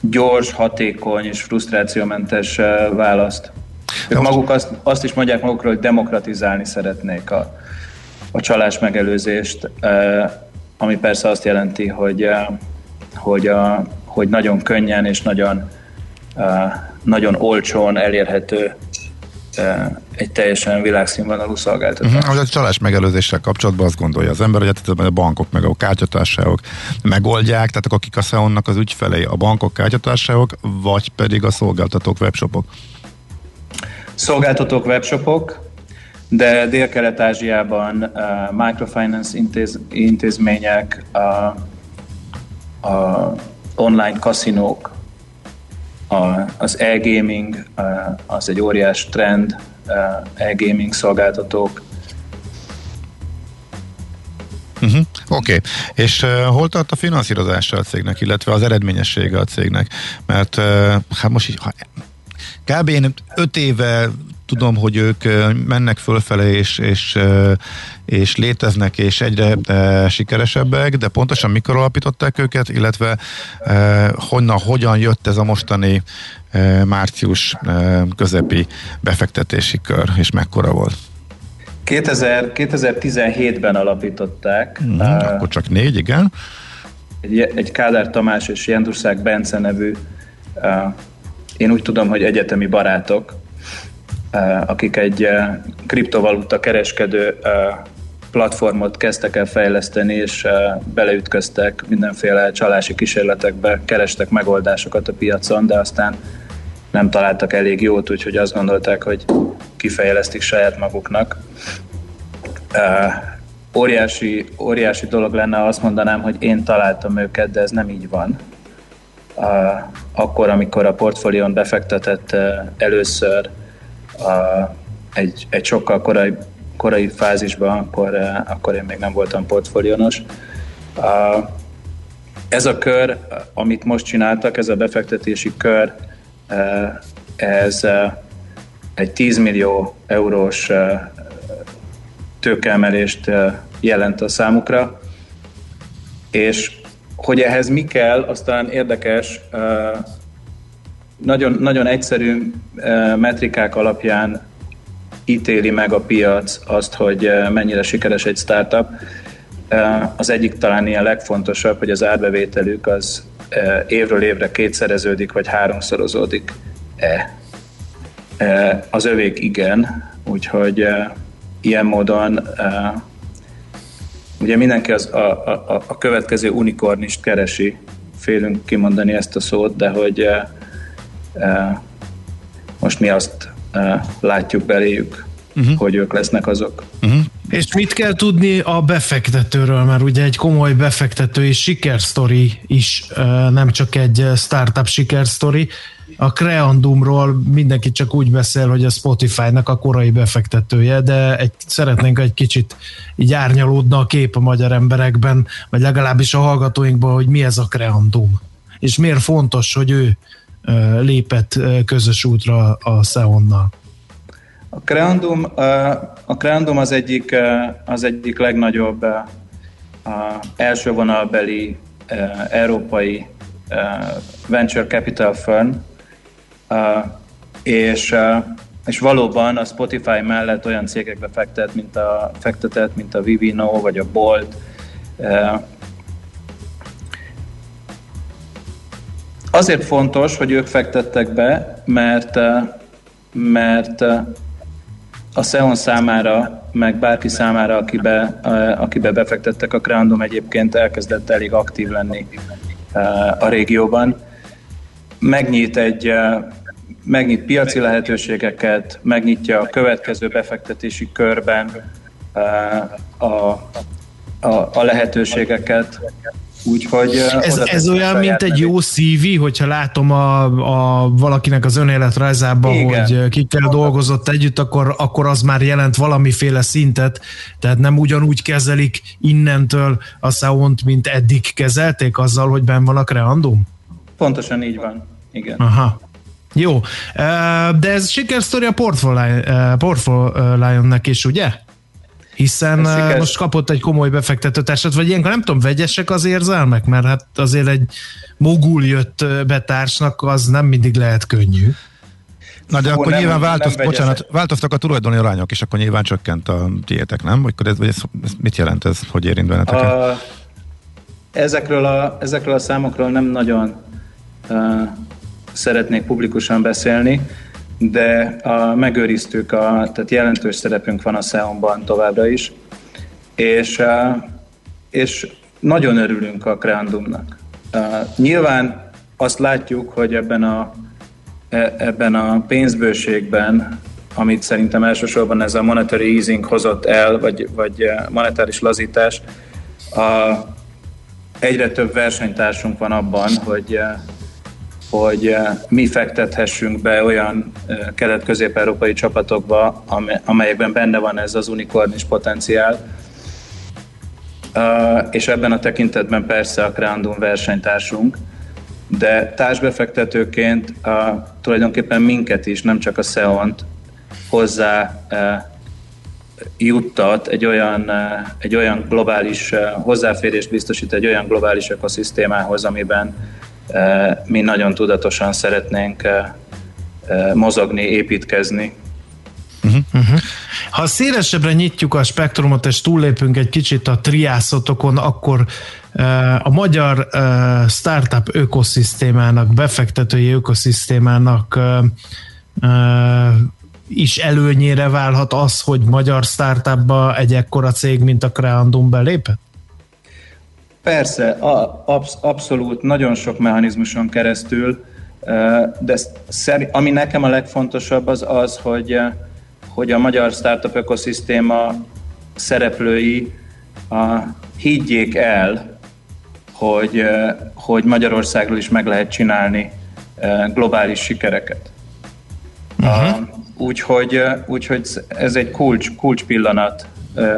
Q: gyors, hatékony és frusztrációmentes választ. Ők maguk azt, azt is mondják magukról, hogy demokratizálni szeretnék a, a csalás megelőzést, ami persze azt jelenti, hogy, hogy, a, hogy nagyon könnyen és nagyon, nagyon olcsón elérhető egy teljesen világszínvonalú szolgáltatás.
C: Uh-huh. A csalás megelőzéssel kapcsolatban azt gondolja az ember, hogy a bankok meg a kártyatárságok megoldják, tehát akik a SEON-nak az ügyfelei, a bankok, kártyatárságok, vagy pedig a szolgáltatók, webshopok?
Q: Szolgáltatók, webshopok, de Dél-Kelet-Ázsiában uh, microfinance intéz, intézmények, uh, uh, online kaszinók, a, az e-gaming az egy óriás trend, e-gaming szolgáltatók.
C: Uh-huh. Oké, okay. és uh, hol tart a finanszírozása a cégnek, illetve az eredményessége a cégnek? Mert uh, hát most így, ha, kb. én öt éve tudom, hogy ők mennek fölfele és, és, és léteznek, és egyre sikeresebbek, de pontosan mikor alapították őket, illetve honnan, hogyan jött ez a mostani március közepi befektetési kör, és mekkora volt?
Q: 2000, 2017-ben alapították.
C: Mm, uh, akkor csak négy, igen.
Q: Egy, egy Kádár Tamás és Jendruszák Bence nevű, uh, én úgy tudom, hogy egyetemi barátok, akik egy uh, kriptovaluta kereskedő uh, platformot kezdtek el fejleszteni, és beleütköztek mindenféle csalási kísérletekbe, kerestek megoldásokat a piacon, de aztán nem találtak elég jót, úgyhogy azt gondolták, hogy kifejlesztik saját maguknak. Óriási, óriási dolog lenne, azt mondanám, hogy én találtam őket, de ez nem így van. Akkor, amikor a portfólión befektetett először uh, egy, egy sokkal korai, korai fázisban, akkor, uh, akkor én még nem voltam portfóliónos. Ez a kör, amit most csináltak, ez a befektetési kör, ez egy 10 millió eurós tőkeemelést jelent a számukra, és hogy ehhez mi kell, aztán érdekes, nagyon, nagyon egyszerű metrikák alapján ítéli meg a piac azt, hogy mennyire sikeres egy startup. Az egyik talán ilyen legfontosabb, hogy az árbevételük az évről évre kétszereződik, vagy háromszorozódik-e. Az övék igen, úgyhogy ilyen módon ugye mindenki az a, a, a következő unikornist keresi, félünk kimondani ezt a szót, de hogy most mi azt látjuk beléjük, uh-huh. hogy ők lesznek azok.
D: Uh-huh. És mit kell tudni a befektetőről, mert ugye egy komoly befektetői sikersztori is, nem csak egy startup sikersztori. A Creandumról mindenki csak úgy beszél, hogy a Spotify-nak a korai befektetője, de egy, szeretnénk egy kicsit így árnyalódna a kép a magyar emberekben, vagy legalábbis a hallgatóinkban, hogy mi ez a Creandum, és miért fontos, hogy ő lépett közös útra a Seonnal.
Q: A Creandum, a Creandum az egyik, az egyik legnagyobb első vonalbeli európai venture capital firm, és, és valóban a Spotify mellett olyan cégekbe fektet, mint a, fektetett, mint a Vivino vagy a Bolt. Azért fontos, hogy ők fektettek be, mert, mert a Xeon számára, meg bárki számára, akibe, akibe befektettek, a Creandum egyébként elkezdett elég aktív lenni a régióban. Megnyit egy megnyit piaci lehetőségeket, megnyitja a következő befektetési körben a, a, a lehetőségeket, Úgyhogy
D: Ez, ez olyan, mint egy jó CV, hogyha látom a, a valakinek az önéletrajzában,
Q: Igen.
D: hogy kikkel dolgozott együtt, akkor, akkor az már jelent valamiféle szintet, tehát nem ugyanúgy kezelik innentől a sound, mint eddig kezelték azzal, hogy benn van a Creandum?
Q: Pontosan így van. Igen.
D: Aha. Jó, de ez sikersztori a Portfolio- Portfolio-nek is, ugye? Hiszen ö,
Q: siker-
D: most kapott egy komoly befektetőtársat, vagy ilyenkor nem tudom, vegyesek az érzelmek, mert hát azért egy mogul jött ö, be társnak, az nem mindig lehet könnyű.
C: Na de
D: Fú,
C: akkor
D: nem-
C: nyilván
D: nem vegyesek.
C: bocsánat, változtak a tulajdoni arányok, és akkor nyilván csökkent a tiétek, nem? Vagy ez, vagy ez, ez mit jelent ez, hogy érint benneteket?
Q: A, ezekről, a, ezekről a számokról nem nagyon uh, szeretnék publikusan beszélni, de a, megőriztük, a, tehát jelentős szerepünk van a SEON-ban továbbra is, és, és nagyon örülünk a Creandumnak. Uh, nyilván azt látjuk, hogy ebben a, e- ebben a pénzbőségben, amit szerintem elsősorban ez a monetary easing hozott el, vagy, vagy monetáris lazítás, a, egyre több versenytársunk van abban, hogy, hogy eh, mi fektethessünk be olyan eh, kelet-közép-európai csapatokba, ame- amelyekben benne van ez az unikornis potenciál, Uh, és ebben a tekintetben persze a Creandum versenytársunk, de társbefektetőként uh, tulajdonképpen minket is, nem csak a SEON-t hozzá uh, juttat egy olyan, uh, egy olyan globális uh, hozzáférést biztosít egy olyan globális ökoszisztémához, amiben mi nagyon tudatosan szeretnénk mozogni, építkezni.
D: Uh-huh. Ha szélesebbre nyitjuk a spektrumot, és túllépünk egy kicsit a triászotokon, akkor a magyar startup ökoszisztémának, befektetői ökoszisztémának is előnyére válhat az, hogy magyar startupba egy ekkora cég, mint a Creandum belépett?
Q: Persze, a, absz, abszolút, nagyon sok mechanizmuson keresztül, de szeri, ami nekem a legfontosabb az az, hogy, hogy a magyar startup ökoszisztéma szereplői a, higgyék el, hogy, hogy Magyarországról is meg lehet csinálni globális sikereket. Uh-huh. Úgyhogy, úgyhogy ez egy kulcs, kulcs pillanat,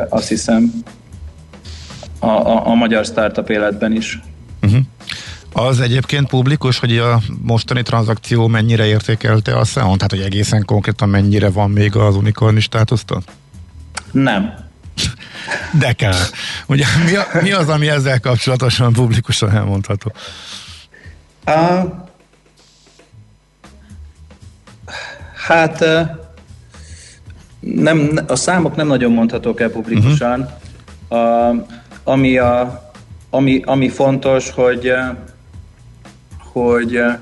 Q: azt hiszem, a, a, a magyar startup életben is.
C: Uh-huh. Az egyébként publikus, hogy a mostani tranzakció mennyire értékelte a SEON? Tehát, hogy egészen konkrétan mennyire van még az unikorni státusztól?
Q: Nem.
C: De kell. Ugye, mi, a, mi az, ami ezzel kapcsolatosan publikusan elmondható?
Q: Uh, hát uh, nem, a számok nem nagyon mondhatók el publikusan. Uh-huh. Uh, ami, a, ami, ami fontos, hogy, uh, hogy, uh,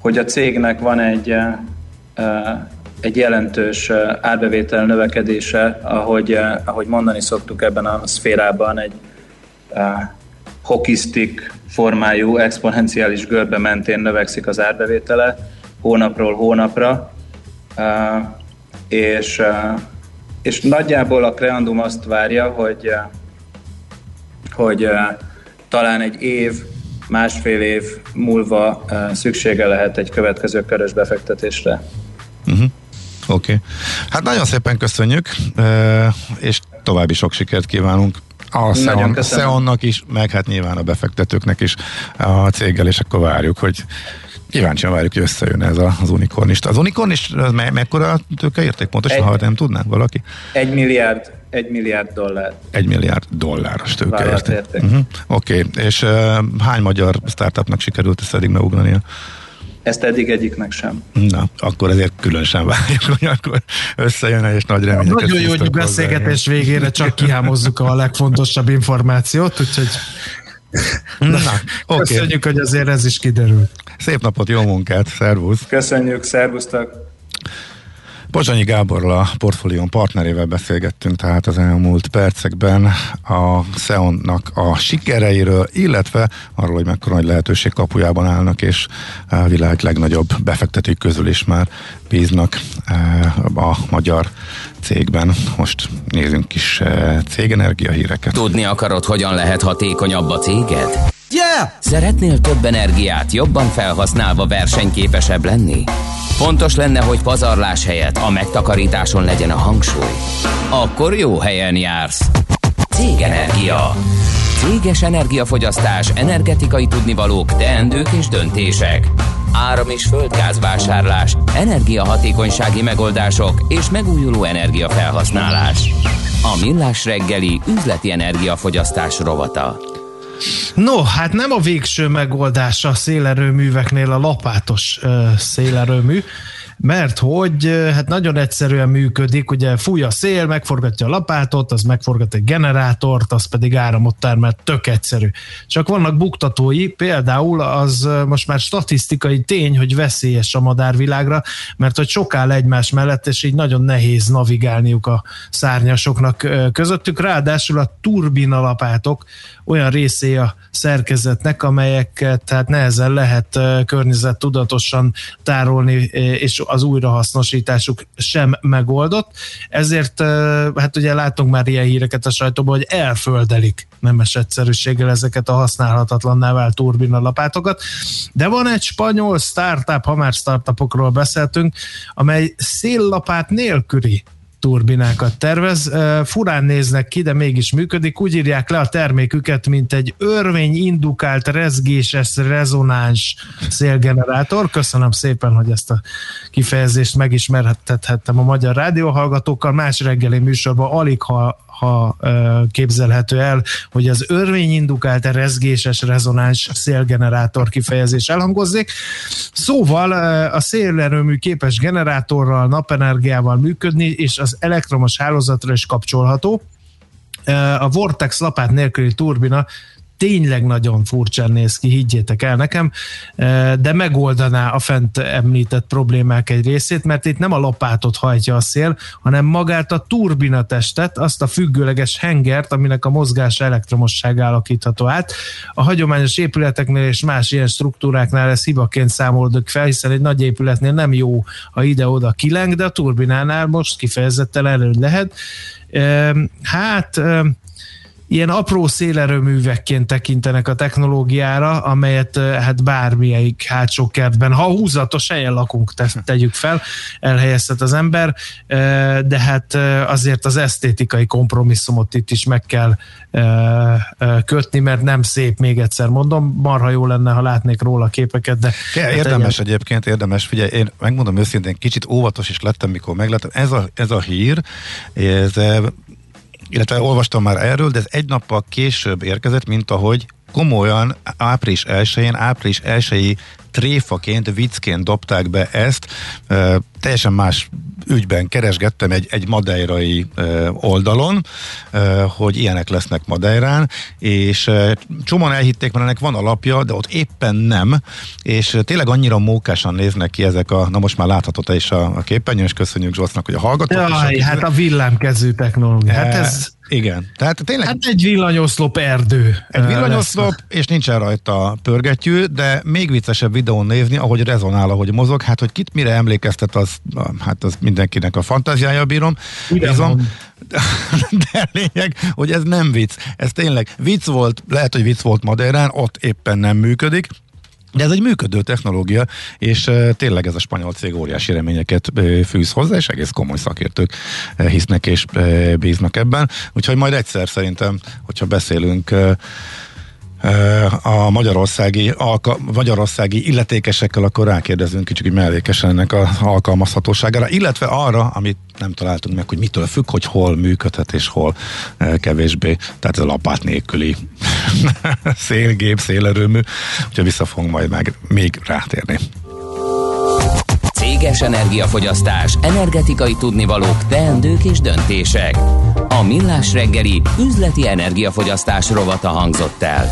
Q: hogy a cégnek van egy, uh, egy jelentős árbevétel növekedése, ahogy, ahogy mondani szoktuk ebben a szférában, egy hokisztik formájú, exponenciális görbe mentén növekszik az árbevétele hónapról hónapra, és, és nagyjából a Creandum azt várja, hogy, hogy talán egy év, másfél év múlva szüksége lehet egy következő körös befektetésre.
C: Uh-huh. Oké. Okay. Hát nagyon szépen köszönjük, és további sok sikert kívánunk a Szeon, Szeonnak is, meg hát nyilván a befektetőknek is a céggel, és akkor várjuk, hogy kíváncsian várjuk, hogy összejön ez az unikornista. Az unikornis me- mekkora tőkeérték pontosan,
Q: Egy-
C: ha nem tudnánk valaki?
Q: Egy milliárd, egy milliárd dollár.
C: Egy milliárd dolláros
Q: érték.
C: Uh-huh. Oké, okay. és uh, hány magyar startupnak sikerült ezt eddig megugrania?
Q: Ezt eddig egyiknek sem.
C: Na, akkor ezért különösen várjuk, hogy akkor összejön és nagy reményeket
D: Nagyon jó, hogy
C: fűztek hozzá.
D: beszélgetés végére csak kihámozzuk a legfontosabb információt, úgyhogy
C: Na, oké.
D: köszönjük, hogy azért ez is kiderült.
C: Szép napot, jó munkát, szervusz!
Q: Köszönjük, szervusztok!
C: Pozsonyi Gáborral a portfólión partnerével beszélgettünk tehát az elmúlt percekben a Xeonnak a sikereiről, illetve arról, hogy mekkora nagy lehetőség kapujában állnak, és a világ legnagyobb befektetők közül is már bíznak eh, a magyar cégben. Most nézzünk kis uh, cégenergia híreket.
A: Tudni akarod, hogyan lehet hatékonyabb a céged? Yeah! Szeretnél több energiát jobban felhasználva versenyképesebb lenni? Fontos lenne, hogy pazarlás helyett a megtakarításon legyen a hangsúly. Akkor jó helyen jársz. Cégenergia. Céges energiafogyasztás, energetikai tudnivalók, teendők és döntések. Áram- és földgázvásárlás, energiahatékonysági megoldások és megújuló energiafelhasználás. A Millás reggeli üzleti energiafogyasztás rovata.
D: No, hát nem a végső megoldás a szélerőműveknél a lapátos uh, szélerőmű, mert hogy hát nagyon egyszerűen működik, ugye fúj a szél, megforgatja a lapátot, az megforgat egy generátort, az pedig áramot termel, tök egyszerű. Csak vannak buktatói, például az most már statisztikai tény, hogy veszélyes a madárvilágra, mert hogy sokáll egymás mellett, és így nagyon nehéz navigálniuk a szárnyasoknak közöttük, ráadásul a turbinalapátok olyan részé a szerkezetnek, amelyeket tehát nehezen lehet környezettudatosan tárolni, és az újrahasznosításuk sem megoldott. Ezért hát ugye látunk már ilyen híreket a sajtóban, hogy elföldelik nemes egyszerűséggel ezeket a használhatatlanná vált turbinalapátokat. De van egy spanyol startup, ha már startupokról beszéltünk, amely széllapát nélküli turbinákat tervez. Furán néznek ki, de mégis működik. Úgy írják le a terméküket, mint egy örvény indukált rezgéses rezonáns szélgenerátor. Köszönöm szépen, hogy ezt a kifejezést megismertethettem a magyar rádióhallgatókkal. Más reggeli műsorban alig ha ha képzelhető el, hogy az örvény rezgéses rezonáns szélgenerátor kifejezés elhangozzék. Szóval a szélerőmű képes generátorral, napenergiával működni, és az elektromos hálózatra is kapcsolható. A Vortex lapát nélküli turbina tényleg nagyon furcsán néz ki, higgyétek el nekem, de megoldaná a fent említett problémák egy részét, mert itt nem a lapátot hajtja a szél, hanem magát a turbinatestet, azt a függőleges hengert, aminek a mozgása elektromosság alakítható át. A hagyományos épületeknél és más ilyen struktúráknál ez hibaként számolódik fel, hiszen egy nagy épületnél nem jó, ha ide-oda kileng, de a turbinánál most kifejezetten előny lehet. Hát ilyen apró szélerőművekként tekintenek a technológiára, amelyet hát bármelyik hátsó kertben, ha húzatos helyen lakunk, te, tegyük fel, elhelyezhet az ember, de hát azért az esztétikai kompromisszumot itt is meg kell kötni, mert nem szép, még egyszer mondom, marha jó lenne, ha látnék róla képeket, de...
C: Hát érdemes egyen... egyébként, érdemes, figyelj, én megmondom őszintén, kicsit óvatos is lettem, mikor meglettem. Ez a, ez a hír, ez illetve olvastam már erről, de ez egy nappal később érkezett, mint ahogy komolyan április 1-én, április 1 tréfaként, viccként dobták be ezt. E, teljesen más ügyben keresgettem egy, egy madeirai e, oldalon, e, hogy ilyenek lesznek Madeirán, és e, csomóan elhitték, mert ennek van alapja, de ott éppen nem, és tényleg annyira mókásan néznek ki ezek a, na most már láthatod te is a, a képernyőn, és köszönjük Zsosznak, hogy a hallgatók
D: Jaj, hát a villámkezű technológia. Hát ez
C: igen. Tehát tényleg...
D: Hát egy villanyoszlop erdő.
C: Egy villanyoszlop, és nincsen rajta pörgetjű, de még viccesebb videón nézni, ahogy rezonál, ahogy mozog. Hát, hogy kit mire emlékeztet, az, hát az mindenkinek a fantáziája bírom. Bízom. De lényeg, hogy ez nem vicc. Ez tényleg vicc volt, lehet, hogy vicc volt Madeirán, ott éppen nem működik. De ez egy működő technológia, és tényleg ez a spanyol cég óriási reményeket fűz hozzá, és egész komoly szakértők hisznek és bíznak ebben. Úgyhogy majd egyszer szerintem, hogyha beszélünk a magyarországi, alka, magyarországi illetékesekkel, akkor rákérdezünk kicsit mellékesen ennek az alkalmazhatóságára, illetve arra, amit nem találtunk meg, hogy mitől függ, hogy hol működhet és hol kevésbé. Tehát ez a lapát nélküli szélgép, szélerőmű, úgyhogy vissza fogunk majd meg még rátérni.
A: Céges energiafogyasztás, energetikai tudnivalók, teendők és döntések. A Millás reggeli üzleti energiafogyasztás rovata hangzott el.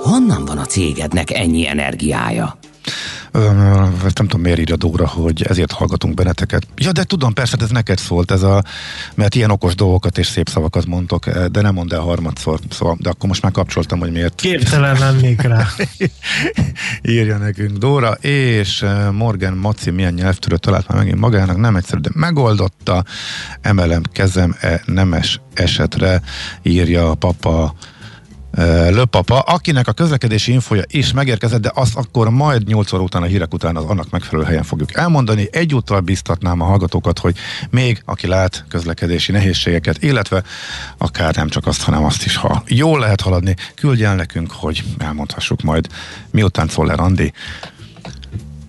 A: Honnan van a cégednek ennyi energiája?
C: Nem tudom miért írja Dóra, hogy ezért hallgatunk benneteket. Ja, de tudom, persze, ez neked szólt, ez a, mert ilyen okos dolgokat és szép szavakat mondtok, de nem mondd el harmadszor, szóval, de akkor most már kapcsoltam, hogy miért.
D: Képtelen lennék rá.
C: írja nekünk Dóra, és Morgan Maci milyen nyelvtörőt talált már megint magának, nem egyszerű, de megoldotta, emelem kezem e nemes esetre, írja a papa Löpapa, akinek a közlekedési infoja is megérkezett, de azt akkor majd 8 óra után a hírek után az annak megfelelő helyen fogjuk elmondani. Egyúttal biztatnám a hallgatókat, hogy még aki lát közlekedési nehézségeket, illetve akár nem csak azt, hanem azt is, ha jól lehet haladni, küldj el nekünk, hogy elmondhassuk majd, miután Szoller Andi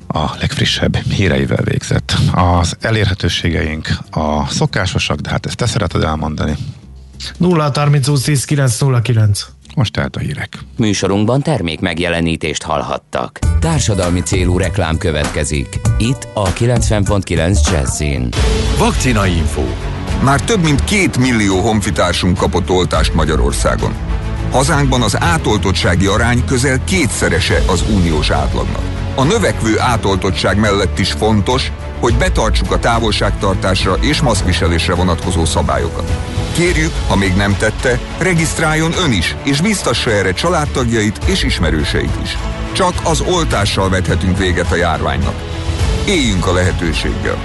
C: a legfrissebb híreivel végzett. Az elérhetőségeink a szokásosak, de hát ezt te szereted elmondani.
D: 0 30 10 909
C: most tehát a hírek.
A: Műsorunkban termék megjelenítést hallhattak. Társadalmi célú reklám következik. Itt a 90.9 Jazzin.
R: Vakcina Info. Már több mint két millió honfitársunk kapott oltást Magyarországon. Hazánkban az átoltottsági arány közel kétszerese az uniós átlagnak. A növekvő átoltottság mellett is fontos, hogy betartsuk a távolságtartásra és maszkviselésre vonatkozó szabályokat. Kérjük, ha még nem tette, regisztráljon ön is, és biztassa erre családtagjait és ismerőseit is. Csak az oltással vethetünk véget a járványnak. Éljünk a lehetőséggel.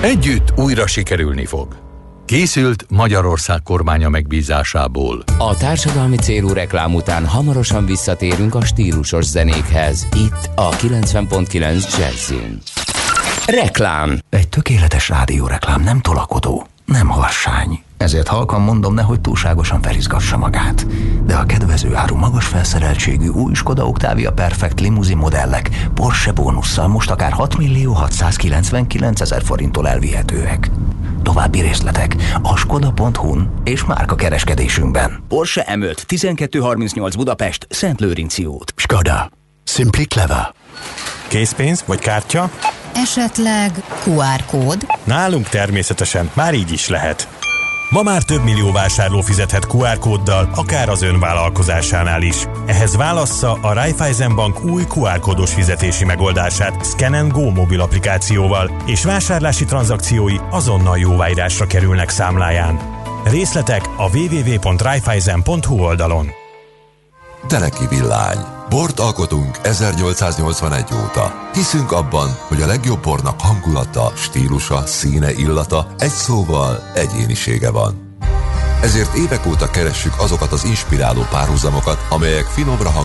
S: Együtt újra sikerülni fog. Készült Magyarország kormánya megbízásából.
A: A társadalmi célú reklám után hamarosan visszatérünk a stílusos zenékhez. Itt a 90.9 Jazzin. Reklám.
T: Egy tökéletes rádióreklám nem tolakodó, nem harsány. Ezért halkan mondom, nehogy túlságosan felizgassa magát. De a kedvező áru magas felszereltségű új Skoda Octavia Perfect limuzin modellek Porsche bónusszal most akár 6 millió 699 ezer forinttól elvihetőek. További részletek a skoda.hu-n és márka kereskedésünkben.
U: Porsche M5 1238 Budapest Szent Lőrinci út.
T: Skoda. Simply clever.
G: Készpénz vagy kártya?
E: Esetleg QR kód?
G: Nálunk természetesen már így is lehet. Ma már több millió vásárló fizethet QR kóddal, akár az ön vállalkozásánál is. Ehhez válassza a Raiffeisen Bank új QR kódos fizetési megoldását Scan Go mobil applikációval, és vásárlási tranzakciói azonnal jóváírásra kerülnek számláján. Részletek a www.raiffeisen.hu oldalon.
V: Teleki Villány. Bort alkotunk 1881 óta. Hiszünk abban, hogy a legjobb bornak hangulata, stílusa, színe, illata, egy szóval egyénisége van. Ezért évek óta keressük azokat az inspiráló párhuzamokat, amelyek finomra hang